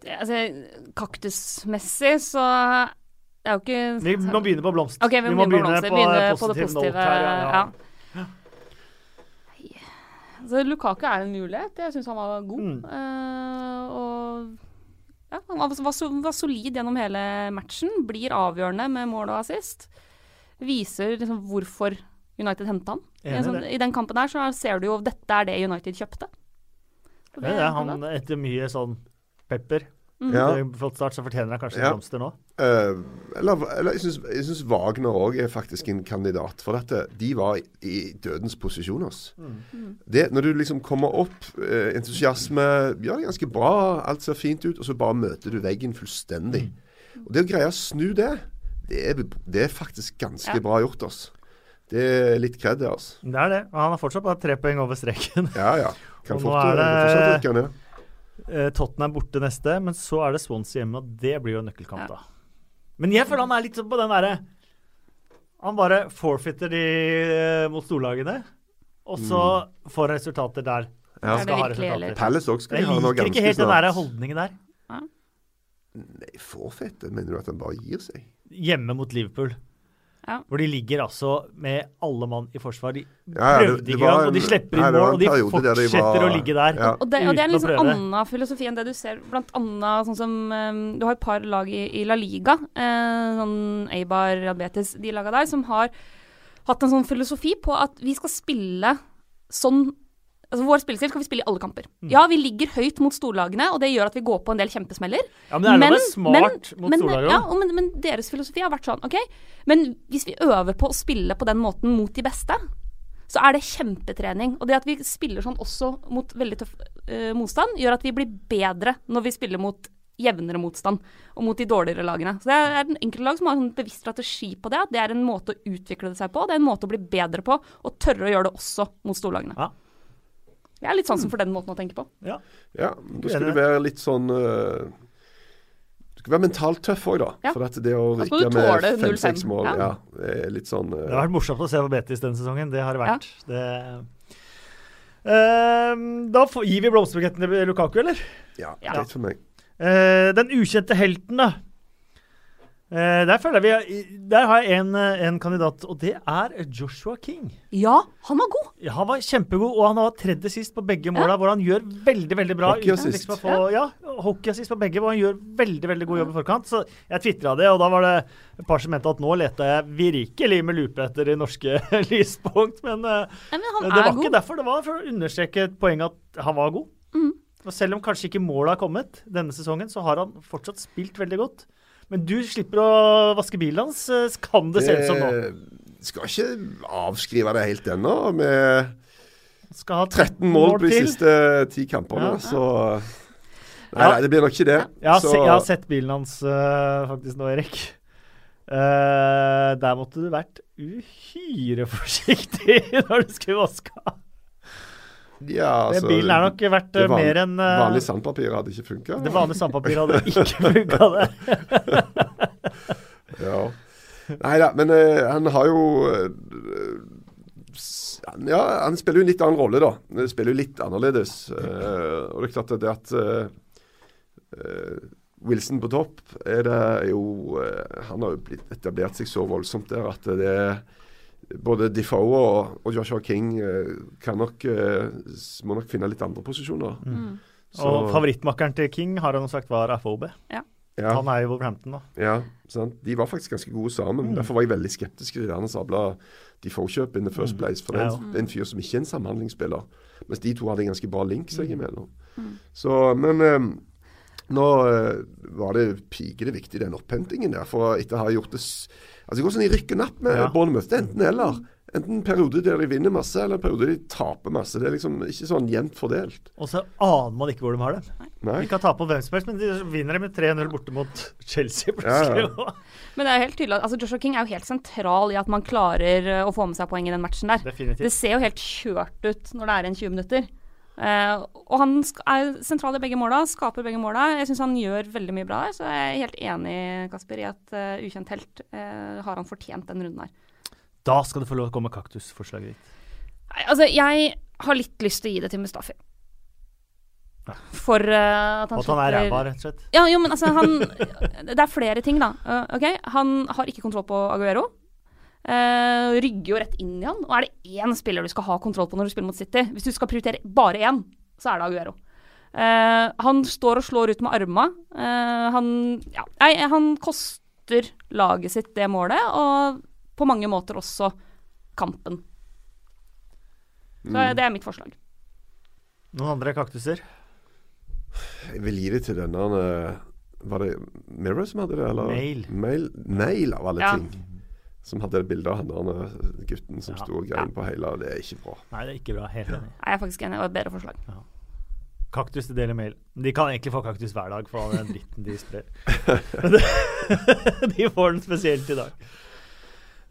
Altså, kaktusmessig så det er jo ikke Vi må begynne på blomst. Okay, vi, må begynne på, begynne eh, på det positive. her, ja, ja. Altså, Lukaku er en mulighet. Jeg syns han var god. Mm. Uh, og ja, han var, var, solid gjennom hele matchen. Blir avgjørende med mål og assist. Viser liksom hvorfor United henta han. I, sånn. I den kampen der så ser du jo dette er det United kjøpte. Det, Det han etter mye sånn pepper. Mm. Ja. Flott start, så fortjener han kanskje Ja. blomster nå. Uh, eller, eller jeg syns- Wagner òg er faktisk en kandidat. For dette, de var i, i dødens posisjon. ass. Det, når du liksom kommer opp, uh, entusiasme, gjør det ganske bra, alt ser fint ut, og så bare møter du veggen fullstendig. Og Det å greie å snu det, det er, det er faktisk ganske Ja. bra gjort. ass. Det er litt kred, det. ass. Det er det. Og han har fortsatt bare tre poeng over streken. Ja, ja. Kan Og nå fort, er det- fortsatt rykke ned. Eh, Tottenham borte neste, men så er det Swansea hjemme, og det blir jo en nøkkelkamp, Ja. da. Men jeg føler han er litt sånn på den derre Han bare forfeiter de eh, mot storlagene, og så får resultater der. Ja. Skal ha resultater. Palace òg skal de ha Jeg liker ikke helt den der snart. holdningen der. Nei, forfitter Mener du at han bare gir seg? Hjemme mot Liverpool. Ja. Hvor de ligger altså med alle mann i forsvar. De Ja, ja, det- prøvde det ikke engang, og de slipper inn mål, og de fortsetter de var- å ligge der. Ja. Og det, og det er en sånn annen filosofi enn det du ser blant annet sånn som um, Du har et par lag i, i La Liga, eh, sånn Eibar, Diabetes, de laga der, som har hatt en sånn filosofi på at vi skal spille sånn Altså Vår spillestil skal vi spille i alle kamper. Mm. Ja, vi ligger høyt mot storlagene, og det gjør at vi går på en del kjempesmeller. Ja, men det er men, være smart mot men, ja, men, men deres filosofi har vært sånn, OK, men hvis vi øver på å spille på den måten mot de beste, så er det kjempetrening. Og det at vi spiller sånn også mot veldig tøff uh, motstand, gjør at vi blir bedre når vi spiller mot jevnere motstand og mot de dårligere lagene. Så det er en enkelte lag som har en bevisst strategi på det. At det er en måte å utvikle det seg på. Det er en måte å bli bedre på, og tørre å gjøre det også mot storlagene. Ja. Jeg er litt sansen for den måten å tenke på. Ja. Ja, da skal du være litt sånn uh, Du skal være mentalt tøff òg, da. Ja. For at det å rykke med fem-seks mål, ja. ja. det er litt sånn uh, Det har vært morsomt å se på Betis denne sesongen. Det har det vært. Det Uh, da gir vi blomsterbuketten til Lukaku, eller? Ja, Ja. greit for meg. Uh, den ukjente helten, da. Eh, der føler jeg vi Der har jeg en, eh, en kandidat, og det er Joshua King. Ja, han var god! Ja, han var kjempegod, og han var tredje sist på begge måla, hvor han gjør veldig veldig bra. Hockey assist. Liksom få, ja, hockeyassist på begge, hvor han gjør veldig veldig god jobb i forkant. Så jeg tvitra det, og da var det et par som mente at nå leta jeg virkelig med lupe etter de norske lyspunkt. Men ja, men han det var god. ikke derfor. Det var for å understreke et poeng at han var god. Mm. Og selv om kanskje ikke målet har kommet denne sesongen, så har han fortsatt spilt veldig godt. Men du slipper å vaske bilen hans, eh, kan det se ut som nå. Det skal ikke avskrive det helt ennå. Med Skal ha 13 mål på de siste ti kampene, Ja. så Nei, nei, det blir nok ikke det. Jeg har, se, jeg har sett bilen hans uh, faktisk nå, Erik. Uh, der måtte du vært uhyre forsiktig når du skulle vaske av. ja, altså, bilen er nok verdt eh, van- mer enn uh, Vanlig sandpapir hadde ikke funka. Det vanlige sandpapiret hadde ikke funka det. Ja. Nei da, men uh, han har jo uh, Ja, han spiller jo en litt annen rolle, da. Han spiller jo litt annerledes. og det er klart at det at Wilson på topp er det jo Han har jo blitt etablert seg så voldsomt der at det er både Defoe og, og Joshua King eh, kan nok, eh, må nok finne litt andre posisjoner. Mm. Så- Og favorittmakkeren til King har han sagt var FOB. ja. Han er jo Wolverhampton, da. Ja, sant? De var faktisk ganske gode sammen. Mm. Derfor var jeg veldig skeptisk til det han sabla Defoe-kjøpet in the first place. For det er en, en fyr som ikke er en samhandlingsspiller. Mens de to hadde en ganske bra link seg imellom. Mm. Så, men um, nå uh, var det pikende viktig den opphentingen der. For etter å ha gjort det s- Altså Det går sånn i rykk og napp med Ja. Bournemouth. Det er enten eller. Enten periode der de vinner masse, eller periode der de taper masse. Det er liksom ikke sånn jevnt fordelt. Og så aner man ikke hvor de har dem. Nei. De kan tape på hvem som helst, men de vinner med 3-0 borte mot Chelsea plutselig. ja. Men det er helt tydelig altså Joshua King er jo helt sentral i at man klarer eh, å få med seg poeng i den matchen der. Det ser jo helt kjørt ut når det er en 20 minutter. Eh, og han er sentral i begge måla, skaper begge måla. Jeg syns han gjør veldig mye bra der, så jeg er helt enig Kasper, i at uh, ukjent helt uh, har han fortjent den runden her. Da skal du få lov til å komme med kaktusforslaget ditt. Nei, altså, jeg har litt lyst til å gi det til Mustafi. Ja. For at han at han er ræva, rett og slett. Ja, jo, men altså, han Det er flere ting, da. Uh, ok, Han har ikke kontroll på Aguero. Uh, rygger jo rett inn i han. Og er det én spiller du skal ha kontroll på når du spiller mot City, hvis du skal prioritere bare én, så er det Aguero. Uh, han står og slår ut med arma. Uh, han Ja, nei, han koster laget sitt det målet, og på mange måter også kampen. Så Mm. det er mitt forslag. Noen andre kaktuser? Jeg vil gi det til denne eh, Var det Mirror som hadde det? Eller? Mail. Mail, Mail av alle Ja. ting. Som hadde det bilde av han der eh, gutten som Ja. sto og grein på hele. og Det er ikke bra. Nei, det er ikke bra. Helt enig. Nei, Jeg er faktisk enig. Det var et bedre forslag. Kaktus til Daily mail. De kan egentlig få kaktus hver dag for all den dritten de sprer. De får den spesielt i dag.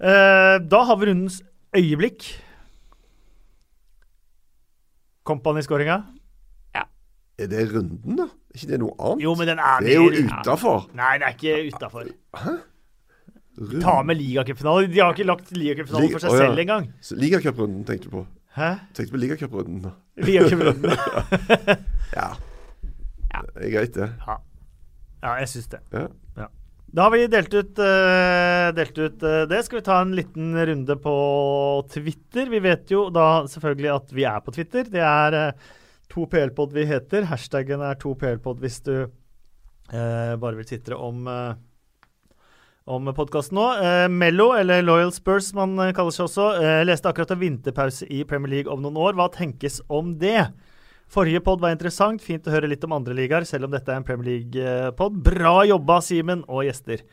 Uh, da har vi rundens øyeblikk. Company-skåringa. Ja. Er det runden, da? Er ikke det noe annet? Jo, men den er det er jo utafor. Nei, det er ikke utafor. Ta med ligacupfinale. De har ikke lagt ligacupfinalen Liga- for seg Å, ja. selv engang. Ligacuprunden tenkte du på. Hæ? Tenkte på ligacuprunden. Ligacuprunden. Ja. Ja. Det er greit, det. Ja, jeg syns det. Ja. Da har vi delt ut, uh, delt ut uh, det. Skal vi ta en liten runde på Twitter? Vi vet jo da selvfølgelig at vi er på Twitter. Det er uh, 2PLpod vi heter. Hashtaggen er 2PLpod hvis du eh, bare vil titre om om podkasten nå. Eh, Mello, eller Loyal Spurs som man eh, kaller seg også, eh, leste akkurat en vinterpause i Premier League om noen år. Hva tenkes om det? Forrige pod var interessant. Fint å høre litt om andre ligaer, selv om dette er en Premier League-pod. Bra jobba, Simen og gjester.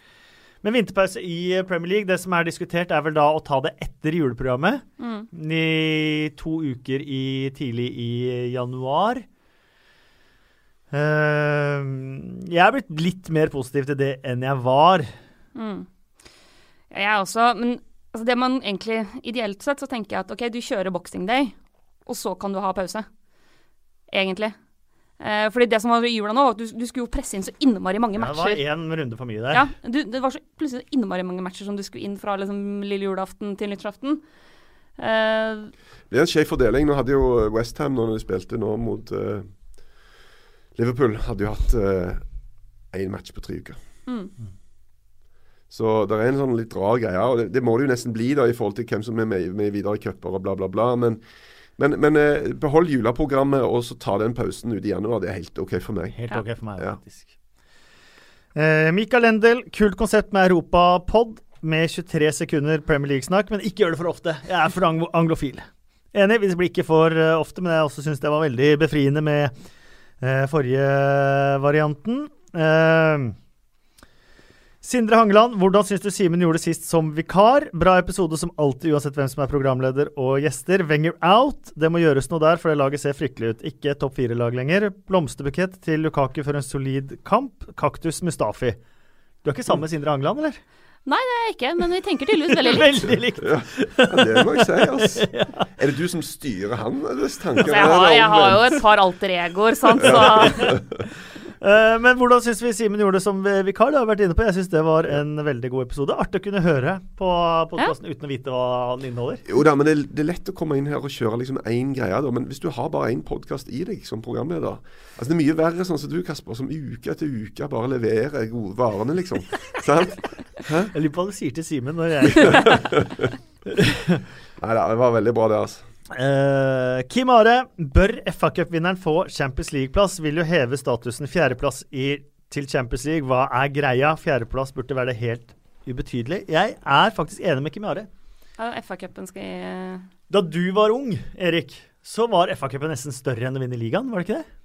Men vinterpause i Premier League, det som er diskutert, er vel da å ta det etter juleprogrammet. Mm. I to uker i, tidlig i januar. Uh, jeg er blitt litt mer positiv til det enn jeg var. Mm. Ja, jeg også. Men altså, det man egentlig Ideelt sett så tenker jeg at ok, du kjører boxing day, og så kan du ha pause. Egentlig. Eh, fordi det som var i jula nå, var at du, du skulle jo presse inn så innmari mange Ja, det var matcher. én runde for mye der. Ja, du, det var så plutselig så innmari mange matcher som du skulle inn fra liksom, lille julaften til nyttårsaften. Eh, Det er en skjev fordeling. Nå hadde jo Westham, når de spilte nå mot uh, Liverpool, hadde jo hatt én match på tre uker. mm. Så det er en sånn litt rar greie. og det, det må det jo nesten bli da i forhold til hvem som er med, med videre i cuper og bla, bla, bla. Men, men, men eh, behold juleprogrammet og så ta den pausen ut i januar. Det er helt OK for meg. Helt OK for meg, Ja. faktisk. Eh, Mikael Endel, kult konsept med Europapod med 23 sekunder Premier League-snakk, men ikke gjør det for ofte. Jeg er for ang anglofil. Enig, hvis det blir ikke for eh, ofte, men jeg også syns det var veldig befriende med eh, forrige varianten. Eh, Sindre Hangeland, hvordan syns du Simen gjorde det sist som vikar? Bra episode som alltid, uansett hvem som er programleder og gjester. Wenger out. Det må gjøres noe der, for det laget ser fryktelig ut. Ikke et topp fire-lag lenger. Blomsterbukett til Lukaku for en solid kamp. Kaktus Mustafi. Du er ikke sammen med Sindre Hangeland, eller? Nei, det er jeg ikke, men vi tenker tydeligvis veldig likt. Veldig likt. Ja, det må jeg si. altså. Er det du som styrer han? tanker? Altså, jeg, har, jeg har jo et par alter egoer, sant, så men hvordan syns vi Simen gjorde det som vikar? Det har vært inne på. Jeg syns det var en veldig god episode. Artig å kunne høre på podkasten uten å vite hva den inneholder. Jo da, men det, det er lett å komme inn her og kjøre liksom én greie. da, Men hvis du har bare én podkast i deg som programleder altså Det er mye verre sånn som du, Kasper, som uke etter uke bare leverer gode varene, liksom. Sant? Jeg lurer på hva du sier til Simen når jeg Nei da, det var veldig bra, det, altså. Uh, Kim Are, bør FA-cupvinneren få Champions League-plass? Vil jo heve statusen fjerdeplass i, til Champions League. Hva er greia? Fjerdeplass burde være det helt ubetydelig. Jeg er faktisk enig med Kim Are. Ja, FA-cupen skal gi Da du var ung, Erik, så var FA-cupen nesten større enn å vinne ligaen, var det ikke det?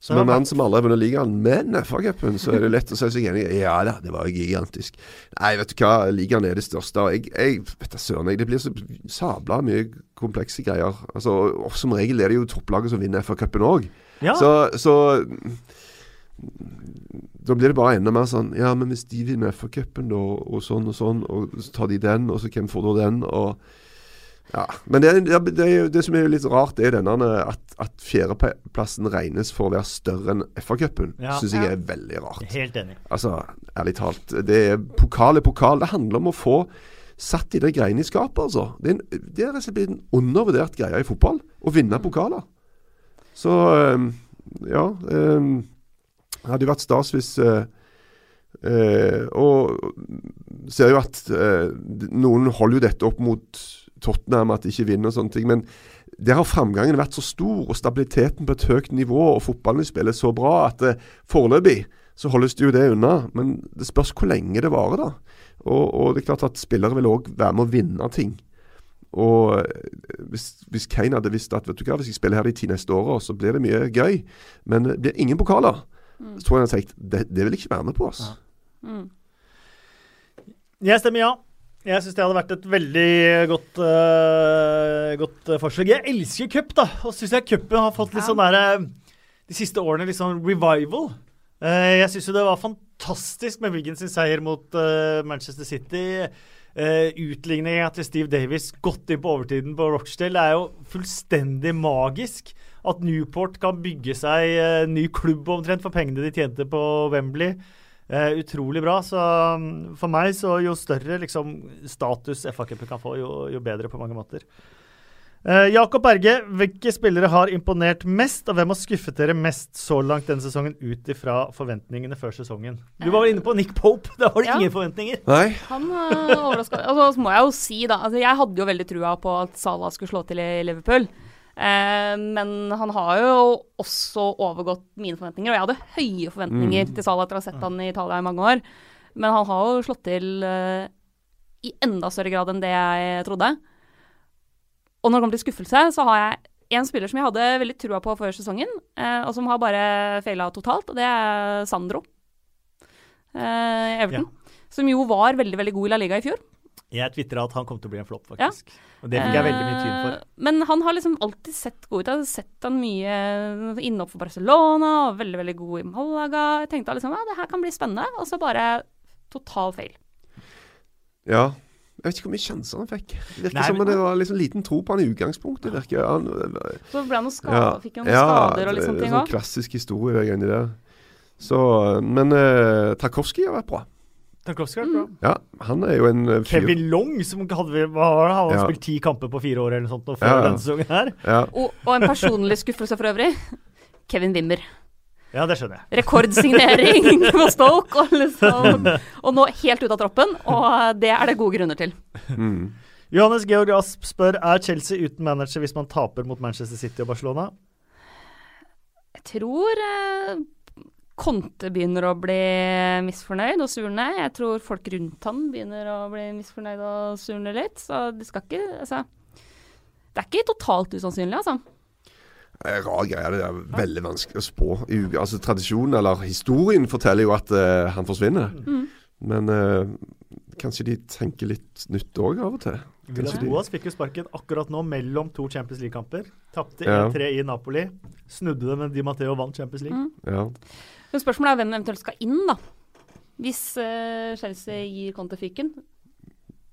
Som en mann som aldri har vunnet ligaen, men FA-cupen, så er det lett å si seg enig. Ja da, det var gigantisk. Nei, vet du hva, ligaen er det største. Jeg, jeg vet da søren, det blir så sabla mye komplekse greier. Altså, og Som regel er det jo topplaget som vinner FA-cupen òg. Ja. Så, så da blir det bare enda mer sånn Ja, men hvis de vinner FA-cupen, da, og sånn og sånn, og så tar de den, og så hvem får da den? og ja, Men det, det, det, som er litt rart, er denne at, at fjerdeplassen regnes for å være større enn FA-cupen. Ja. Syns jeg er veldig rart. Helt enig. Altså, ærlig talt. Det er pokal er pokal. Det handler om å få satt de der greiene i skapet, altså. Det er, det er rett og slett blitt en undervurdert greie i fotball. Å vinne pokaler. Så øhm, ja. Um, hadde jo vært stas hvis uh, uh, Og ser jo at uh, noen holder jo dette opp mot Tottenham, at de ikke vinner og sånne ting. Men der har framgangen vært så stor, og stabiliteten på et høyt nivå, og fotballen spiller så bra, at det, foreløpig så holdes det jo det unna. Men det spørs hvor lenge det varer, da. Og, og det er klart at spillere vil òg være med å vinne ting. Og eh, hvis, hvis Kane hadde visst at vet du hva, hvis jeg spiller her de ti neste åra, så blir det mye gøy, men det blir ingen pokaler, så tror jeg han hadde sagt det, det vil jeg ikke være med på. Altså. mm. Jeg stemmer ja. Jeg syns det hadde vært et veldig godt, uh, godt øh, forslag. Jeg elsker cup, da. Og syns jeg cupen har fått litt sånn derre De siste årene litt sånn revival. Uh, jeg syns jo det var fantastisk med Wiggins sin seier mot uh, Manchester City. Uh, Utligninga til Steve Davis gått inn på overtiden på Rochdale det er jo fullstendig magisk. At Newport kan bygge seg ny klubb omtrent for pengene de tjente på Wembley. Eh, utrolig bra. Så um, for meg, så jo større liksom, status FA-cupen kan få, jo, jo bedre på mange måter. Eh, Jakob Berge, hvilke spillere har imponert mest, og hvem har skuffet dere mest så langt denne sesongen ut ifra forventningene før sesongen? Du var vel inne på Nick Pope. Da var det Ja. ingen forventninger. Nei, Han uh, overraska Altså, så må jeg jo si, da altså, Jeg hadde jo veldig trua på at Salah skulle slå til i Liverpool. Eh, men han har jo også overgått mine forventninger. Og jeg hadde høye forventninger til Salah etter å ha sett han i Italia i mange år. Men han har jo slått til eh, i enda større grad enn det jeg trodde. Og når det kommer til skuffelse, så har jeg en spiller som jeg hadde veldig trua på før sesongen, eh, og som har bare feila totalt, og det er Sandro. Eh, Everton. Som jo var veldig, veldig god i La Liga i fjor. Jeg tvitra at han kom til å bli en flopp, faktisk. Og det fikk jeg veldig mye tyn for. Eh, Men han har liksom alltid sett god ut. Jeg har sett han mye innopp for Barcelona, og veldig, veldig god i Malaga. Jeg tenkte liksom ja, det her kan bli spennende, og så bare total feil. ja. Jeg vet ikke hvor mye sjanser han fikk. Det virker Nei, som men- det var liksom liten tro på han i utgangspunktet. Det virker, han, Så ble han noe skada, fikk han noen ja, skader og litt ting sånne Ja, ting sånn òg. klassisk historie, det greiene der. Så, men uh, Tarkovskij har vært bra. Tarkovskij er bra. Ja, han er jo en eh, fyr Kevin Long, som hadde, hva var han hadde Ja. spilt ti kamper på fire år eller noe sånt før Ja, ja. denne sesongen her. Ja, Og, og en personlig skuffelse for øvrig. Kevin Wimmer. Ja, det skjønner jeg. Rekordsignering på Stoke, og, liksom, og nå helt ute av troppen. Og det er det gode grunner til. mm. Johannes Georg Asp spør er Chelsea uten manager hvis man taper mot Manchester City og Barcelona. Jeg tror eh, Conte begynner å bli misfornøyd og surne. Jeg tror folk rundt han begynner å bli misfornøyd og surne litt. Så det skal ikke Altså. Det er ikke totalt usannsynlig, altså. Rar greie. Det er veldig vanskelig å spå. Altså Tradisjonen, eller historien, forteller jo at uh, han forsvinner. Mm. Men uh, kanskje de tenker litt nytt òg av og til. Villas Boas fikk jo sparken akkurat nå mellom to Champions League-kamper. Tapte 1-3 i Napoli. Snudde det, men Di Matteo vant Champions League. Mm. Ja. Men spørsmålet er hvem eventuelt skal inn, da. Hvis uh, Chelsea gir Conte fyken.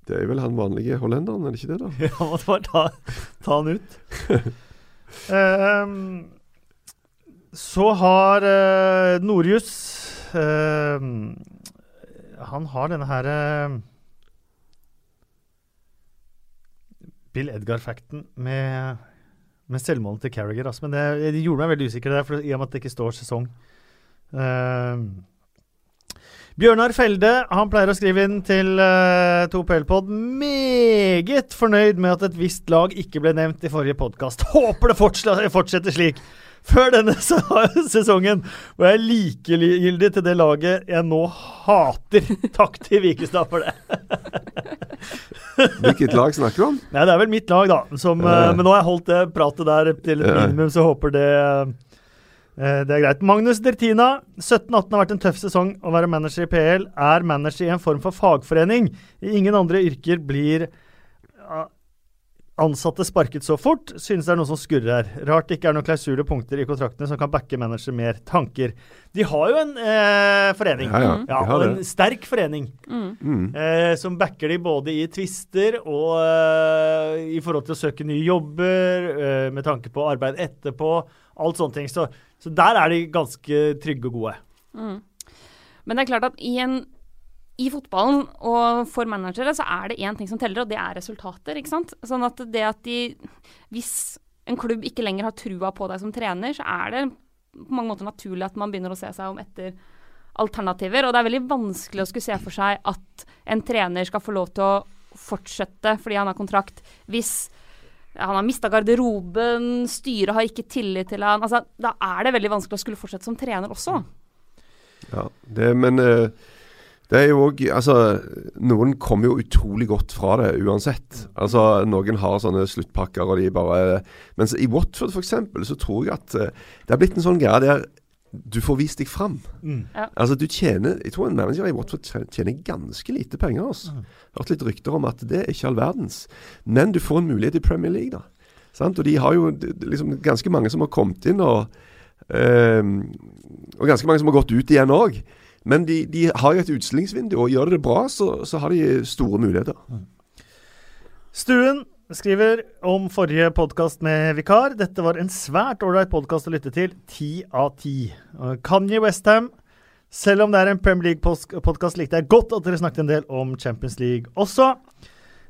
Det er vel han vanlige hollenderen, er det ikke det? da? Ja, måtte bare ta, ta han ut. Ehm, Så har uh, Nordjus uh, Han har denne her eh, Bill Edgar-fakten med, med selvmålet til Carriager. Altså. Men det, det gjorde meg veldig usikker, der, for, i og med at det ikke står sesong. Eh, Bjørnar Felde han pleier å skrive inn til uh, 2PL-pod meget fornøyd med at et visst lag ikke ble nevnt i forrige podkast. Håper det fortsetter slik. Før denne sesongen og jeg er likegyldig til det laget jeg nå hater. Takk til Vikestad for det. Hvilket lag snakker du om? Nei, Det er vel mitt lag, da. Som, uh, men nå har jeg holdt det pratet der til et minimum, så håper det uh, det er greit. Magnus Dertina. 17-18 har vært en tøff sesong å være manager i PL. Er manager i en form for fagforening. I ingen andre yrker blir ansatte sparket så fort. Synes det er noe som skurrer her. Rart det ikke er noen klausuler punkter i kontraktene som kan backe manager mer tanker. De har jo en eh, forening. Ja, ja. ja og en sterk forening. Mm. Eh, som backer de både i tvister og eh, i forhold til å søke nye jobber, eh, med tanke på arbeid etterpå. Alt sånne ting. Så så der er de ganske trygge og gode. Mm. Men det er klart at i, en, i fotballen og for managere så er det én ting som teller, og det er resultater. ikke sant? Sånn at det at de Hvis en klubb ikke lenger har trua på deg som trener, så er det på mange måter naturlig at man begynner å se seg om etter alternativer. Og det er veldig vanskelig å skulle se for seg at en trener skal få lov til å fortsette fordi han har kontrakt, hvis han har mista garderoben, styret har ikke tillit til han. Altså, da er det veldig vanskelig å skulle fortsette som trener også. Ja, det, men uh, det er jo òg Altså, noen kommer jo utrolig godt fra det uansett. Altså, Noen har sånne sluttpakker, og de bare Mens i Watford f.eks. så tror jeg at uh, det har blitt en sånn greie der du får vist deg fram. Mm. Ja. Altså du tjener Jeg tror en manager i Watford tjener ganske lite penger. Altså. Mm. Hørt litt rykter om at det er ikke all verdens. Men du får en mulighet i Premier League, da. Sant? Og de har jo liksom ganske mange som har kommet inn, og, øh, og ganske mange som har gått ut igjen òg. Men de, de, har jo et utstillingsvindu, og gjør de det bra, så, så har de store muligheter. Mm. Stuen skriver om forrige podkast med vikar. Dette var en svært ålreit podkast å lytte til. Ti av ti. Kanye Westham. Selv om det er en Premier League-podkast, likte jeg godt at dere snakket en del om Champions League også.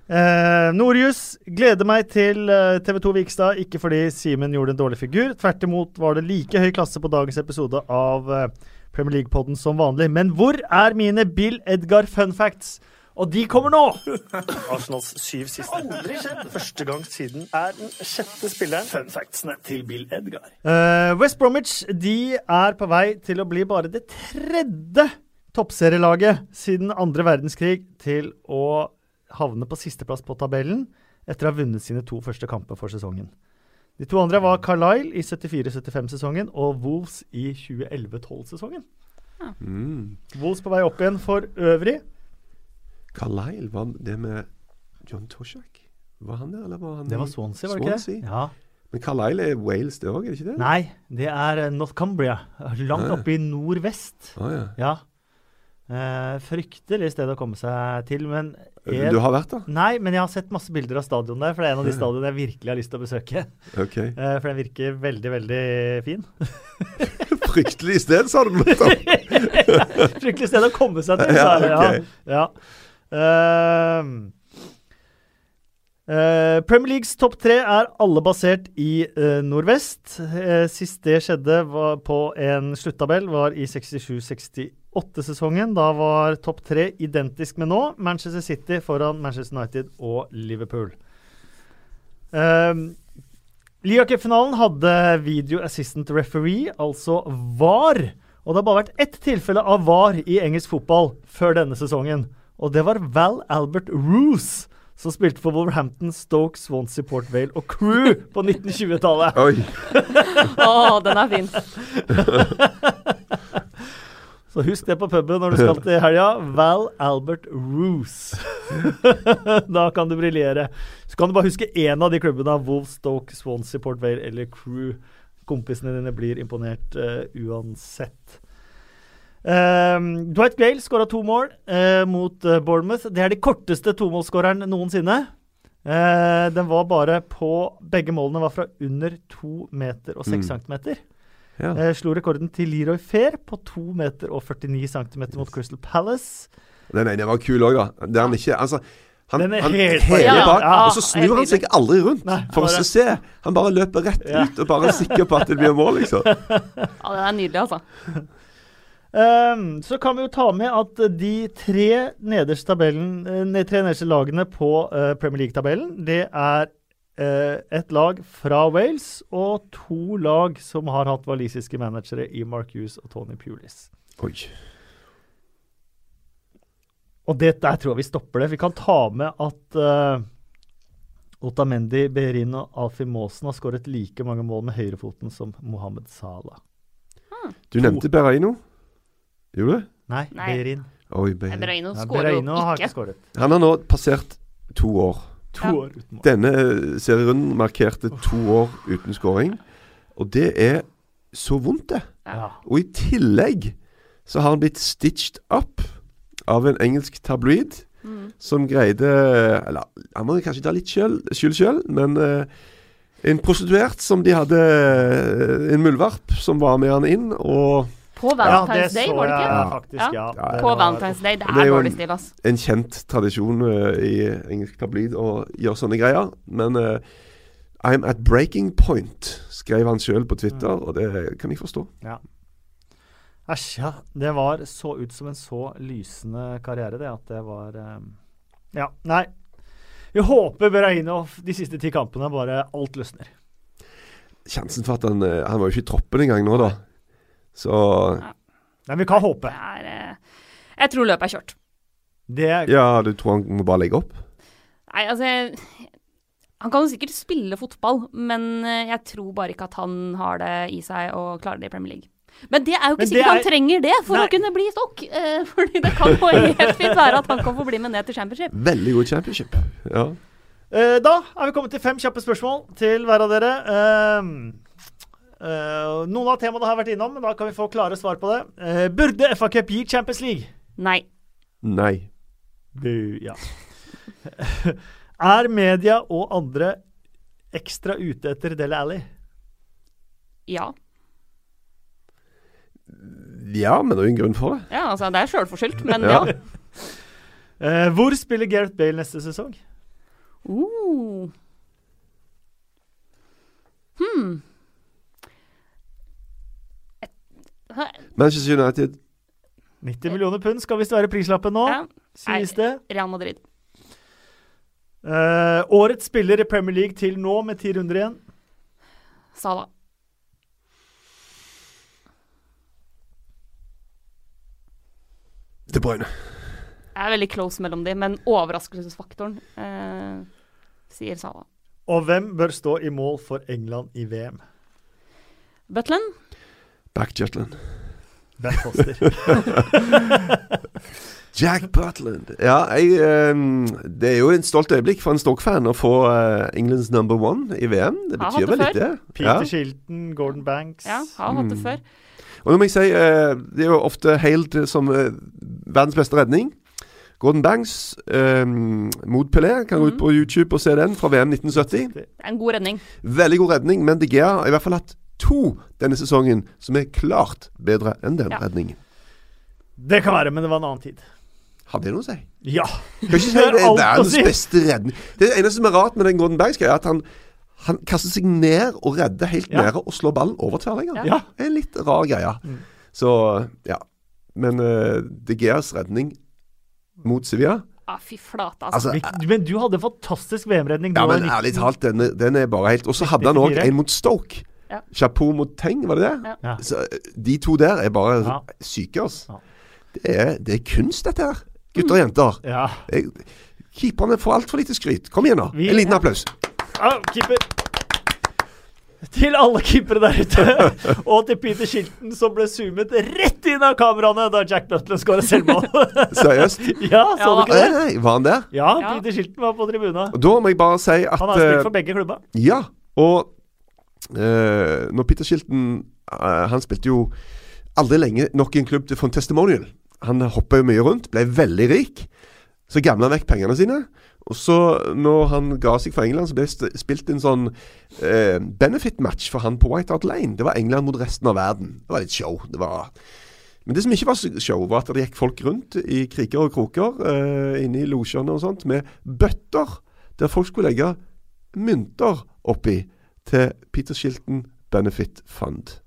Eh, Nordjus gleder meg til eh, TV 2 Vikstad, ikke fordi Simen gjorde en dårlig figur. Tvert imot var det like høy klasse på dagens episode av eh, Premier League-podden som vanlig. Men hvor er mine Bill Edgar fun facts? Og de kommer nå! Arsenals syv siste. Aldri skjedd! Første gang siden er den sjette spilleren. Fun factsene til Bill Edgar. Uh, West Bromwich de er på vei til å bli bare det tredje toppserielaget siden andre verdenskrig til å havne på sisteplass på tabellen etter å ha vunnet sine to første kamper for sesongen. De to andre var Carlisle i 74-75-sesongen og Wolves i 2011-12-sesongen. Ja. Mm. Wolves på vei opp igjen for øvrig. Carlisle, var det med John Toshak? Var han der, eller var han Det var Swansea, var det ikke det? Ja. Men Carlisle er Wales, det òg, er det ikke det? Nei, det er eh, North Cumbria. Langt Ja. oppe i nordvest. Ah, ja. Ja. Eh, fryktelig sted å komme seg til, men jeg, Du har vært der? Nei, men jeg har sett masse bilder av stadion der, for det er en av de stadionene jeg virkelig har lyst til å besøke. Ok. Eh, for den virker veldig, veldig fin. Fryktelig sted, sa du. nettopp. Fryktelig sted å komme seg til. Sa jeg. ok. Okay. ja. Ehm, eh, Premier Leagues topp tre er alle basert i uh, nordvest. Uh, sist det skjedde på en sluttabell, var i 67-68-sesongen. Da var topp tre identisk med nå. Manchester City foran Manchester United og Liverpool. Um, Ligacupfinalen hadde video assistant referee, altså VAR. Og det har bare vært ett tilfelle av VAR i engelsk fotball før denne sesongen. Og det var Val Albert Roos, som spilte for Wolverhampton, Stoke, Swansea, Port Vale og Crew på 1920-tallet. Oi. Å, den er fin. Så husk det på puben når du skal til helga. Val Albert Roos. da kan du briljere. Så kan du bare huske én av de klubbene. Wolf, Stoke, Swansea, Port Vale eller Crew. Kompisene dine blir imponert uh, uansett. Um, Dwight Gale skåra to mål uh, mot uh, Bournemouth. Det er de korteste tomålsskåreren noensinne. Uh, den var bare på Begge målene var fra under to meter og seks Mm. centimeter. Ja. Slo rekorden til Leroy Fair på 2 meter og 49 centimeter mot Crystal Palace. Den ene var kul òg, da. Der han ikke Altså, han, Den er han helt heler bak. bak, Ja, og så snur han seg aldri rundt Nei, for bare- å se. Han bare løper rett Ja. ut og bare er sikker på at det blir mål, liksom. Ja, den er nydelig, altså. Ehm, så kan vi jo ta med at eh, de tre nederste, tabellen, eh, tre nederste lagene på uh, Premier League-tabellen, det er uh, et lag fra Wales og to lag som har hatt walisiske managere i Mark Hughes og Tony Pulis. Oi. Og det der tror jeg vi stopper det. Vi kan ta med at uh, Otamendi, Behrin og Alfie Maasen har skåret like mange mål med høyrefoten som Mohammed Salah. Du nevnte Bereino. Gjorde du? Nei, Nei. Behrin. Oi, Beirin. Breino Nei, skårer jo ikke. har ikke. skåret. Han har nå passert to år. To Ja. år uten mål. Denne eh, serierunden markerte to år uten skåring. Og det er så vondt, det. Ja. Og i tillegg så har han blitt stitched up av en engelsk tabloid Mm. som greide Eller han må kanskje ta litt skyld sjøl, men uh, en prostituert som de hadde eh, En muldvarp som var med han inn, og På Ja, Valentine's Day, var det ikke? faktisk, Ja. ja. Ja, På Valentine's Day. Det Det er jo dårlig en- stil, altså. en kjent tradisjon uh, i engelsk tabloid å gjøre sånne greier. Men uh, I'm at breaking point, skrev han sjøl på Twitter, og det kan jeg forstå. Æsj, ja. Det var så ut som en så lysende karriere, det, at det var um, Ja, nei. Vi håper Bereino de siste ti kampene bare alt løsner. Sjansen for at han Han var jo ikke i troppen engang nå, da. Så Men vi kan håpe. Det er eh, Jeg tror løpet er kjørt. Det er ja, du tror han må bare legge opp? Nei, altså jeg- Han kan jo sikkert spille fotball, men eh, jeg tror bare ikke at han har det i seg å klare det i Premier League. Men det er jo ikke sikkert er... han er- trenger det for Nei. å kunne bli stokk. Eh, fordi det kan jo helt fint være at han kan få bli med ned til championship. Veldig god championship. Ja. Eh, Da er vi kommet til fem kjappe spørsmål til hver av dere. Ehm, eh, noen av temaene har vært innom, men da kan vi få klare svar på det. Eh, burde FA Cup gi Champions League? Nei. Nei. Bu, ja. er media og andre ekstra ute etter Dele Alli? Ja. Ja, men det er jo en grunn for det. Ja, altså det er sjølforskyldt, men ja. Ja. Eh, hvor spiller Gareth Bale neste sesong? Uh. Hmm. Et- Manchester United 90 millioner pund skal visst være prislappen nå, Ja, sies det. Real Madrid. Uh, årets spiller i Premier League til nå, med ti runder igjen. Salah. De Bruyne. Jeg er veldig close mellom de, men overraskelsesfaktoren uh, sier Salah. Og hvem bør stå i mål for England i VM? Butland? Back Jutland. Foster. Jack Butland. Ja, jeg, ehm, det er jo en stolt øyeblikk for en Stoke-fan å få eh, Englands number one i VM. Det betyr vel litt, det. Peter Ja. Shilton, Gordon Banks. Ja, har hatt det Mm. før. Og nå må jeg si, eh, det er jo ofte hailt som eh, verdens beste redning. Gordon Banks ehm, mot Pelé. Kan gå ut Mhm. på YouTube og se den fra VM 1970. Det er en god redning. Veldig god redning, men De Gea har i hvert fall hatt to denne sesongen som er klart bedre enn den Ja. redningen. Det kan være, men det var en annen tid. Har det noe å si? Ja. Kan ikke si det er verdens si. beste redning. Det eneste som er rart med den Gordon Bergske, er at han, han kaster seg ned og redder helt Ja. nede og slår ballen over tverrlegger. Ja. Det er en litt rar greie. Mm. Så ja. Men uh, De Geas redning mot Sevilla Ja, fy flate, altså. Altså, Men du hadde en fantastisk VM-redning. ja, men ærlig talt, den, den er bare helt Og så hadde han òg en mot Stoke. Ja. Chapeau mot Teng, var det det? Ja. Ja. Så eh, De to der er bare Ja. syke, altså. Ja. Det, er, det er kunst, dette her. Gutter og jenter. Ja. Jeg, keeperne får altfor lite skryt. Kom igjen, da. Vi- En liten applaus. Ah, keeper. Til alle keepere der ute, og til Peter Shilton som ble zoomet rett inn av kameraene da Jack Butler skåra selvmål. Seriøst? ja, så du ikke det? nei, var han der? Ja, Ja. Peter Shilton var på tribunen. Da må jeg bare si at Han har spilt eh, for begge klubber. Ja, og eh, når Peter Shilton uh, Han spilte jo aldri lenge nok i en klubb å en testimonial. Han hoppa mye rundt, ble veldig rik. Så gamla han vekk pengene sine, Og så, når han ga seg for England, så ble det spilt en sånn uh, benefit-match for han på White Hart Lane. Det var England mot resten av verden. Det var litt show. Det var men det som ikke var show, var at det gikk folk rundt i kriker og kroker inne i losjene og sånt med bøtter der folk skulle legge mynter oppi til Peter Shilton Benefit Fund.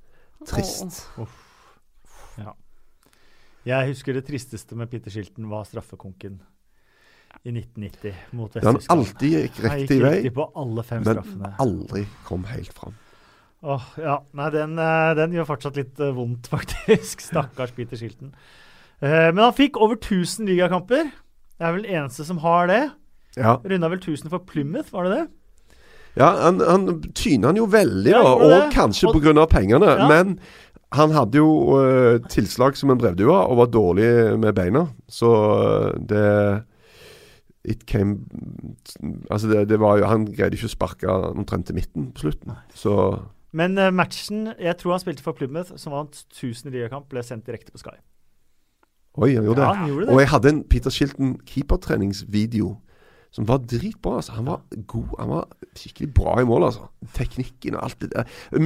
Trist. Jeg husker det tristeste med Peter Shilton var straffekonken i 1990 mot Der han Vest-Tyskland. alltid gikk riktig vei, riktig på alle fem men straffene. aldri kom helt fram. Åh, ja. Nei, den, eh, den gjør fortsatt litt eh, vondt, faktisk. Stakkars Peter Shilton. Eh, men han fikk over 1000 ligakamper. Det er vel eneste som har det. Ja, Runda vel 1000 for Plymouth, var det det? Ja han, han tyna han jo veldig, Ja, da, gjorde og det. kanskje Og- pga. pengene. Ja. Men han hadde jo uh, tilslag som en brevdue og var dårlig med beina. Så eh, det It came Altså, det, det var jo Han greide ikke å sparke omtrent til midten på slutten. Så Men uh, matchen jeg tror han spilte for Plymouth, som vant 1000 ligakamp, ble sendt direkte på Sky. Oi, han gjorde Ja, det. han gjorde Og jeg hadde en Peter Shilton keepertreningsvideo som var dritbra. altså. Han var god. Han var skikkelig bra i mål, altså. Teknikken og alt det der.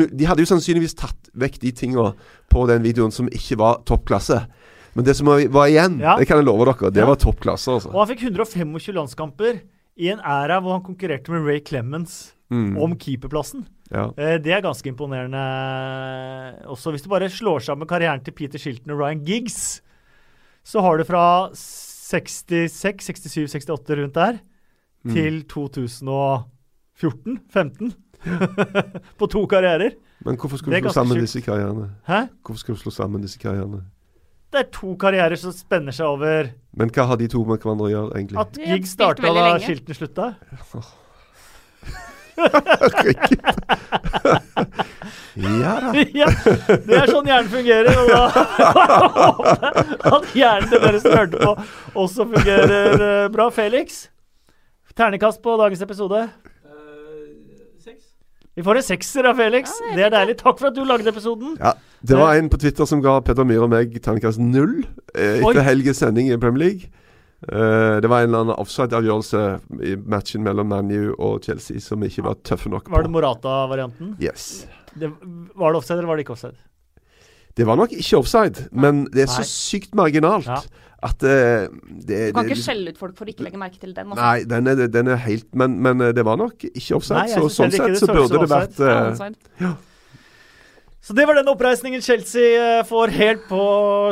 De hadde jo sannsynligvis tatt vekk de tinga på den videoen som ikke var toppklasse. Men det som var igjen, Ja. det kan jeg love dere, det Ja. var toppklasse. altså. Og han fikk 125 landskamper i en æra hvor han konkurrerte med Ray Clemens Mm. om keeperplassen. Ja. Eh, det er ganske imponerende også. Hvis du bare slår sammen karrieren til Peter Shilton og Ryan Giggs, så har du fra 66, 67, 68 rundt der, Mm. til 2014? 15? På to karrierer. Men hvorfor skal er du slå sammen disse karrierene? Hæ? Hvorfor skal du slå sammen disse karrierene? Det er to karrierer som spenner seg over Men hva har de to med hverandre å gjøre, egentlig? at Giggs starta da. Shilton slutta. ja da. ja, det er sånn hjernen fungerer. Og da at hjernen til dere som hørte på, også fungerer eh, bra. Felix, ternekast på dagens episode. Vi får en sekser av Felix. Ja, det er det er deilig. Takk for at du lagde episoden. Ja, det var en på Twitter som ga Peder Myhr og meg terningkast null eh, Oi. etter helgens sending i Premier League. Eh, det var en eller annen offside-avgjørelse i matchen mellom ManU og Chelsea som ikke var tøffe nok Var det. Morata-varianten? Yes. Det, var det offside, eller var det ikke offside? Det var nok ikke offside, men det er så sykt marginalt Ja. At eh, det, Du kan det, ikke skjelle ut folk for å ikke legge merke til den. Også. Nei, den er, den er helt Men, men eh, det var nok ikke offside, Nei, så sånn sett det så burde det vært Ja, eh. Så det var den oppreisningen Chelsea får helt på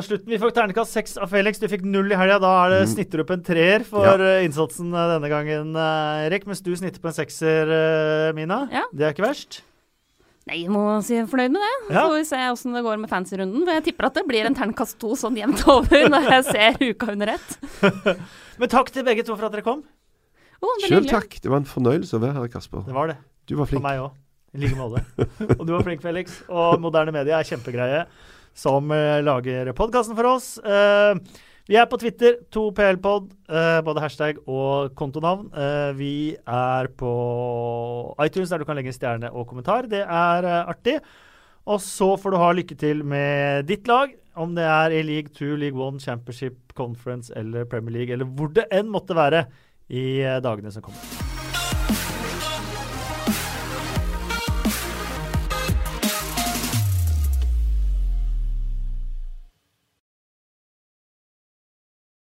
slutten. Vi fikk ternekast seks av Felix. Du fikk null i helga. Da er det, Mm. snitter du opp en treer for Ja. innsatsen denne gangen, Erik. Mens du snitter på en sekser, Mina. Ja. Det er ikke verst. Nei, jeg må si jeg er fornøyd med det. Ja. Får vi se åssen det går med fancy-runden. For jeg tipper at det blir en terningkast to sånn jevnt over når jeg ser uka under ett. Men takk til begge to for at dere kom. Oh, Sjøl takk. Det var en fornøyelse å være her, Kasper. Det var det. Du var flink. For meg òg. I like måte. Og du var flink, Felix. Og Moderne Media er kjempegreie som eh, lager podkasten for oss. Eh, vi er på Twitter, 2PLpod, uh, både hashtag og kontonavn. Eh, vi er på iTunes, der du kan legge en stjerne og kommentar. Det er eh, artig. Og så får du ha lykke til med ditt lag, om det er i League 2, League 1, Championship, Conference eller Premier League, eller hvor det enn måtte være i eh, dagene som kommer.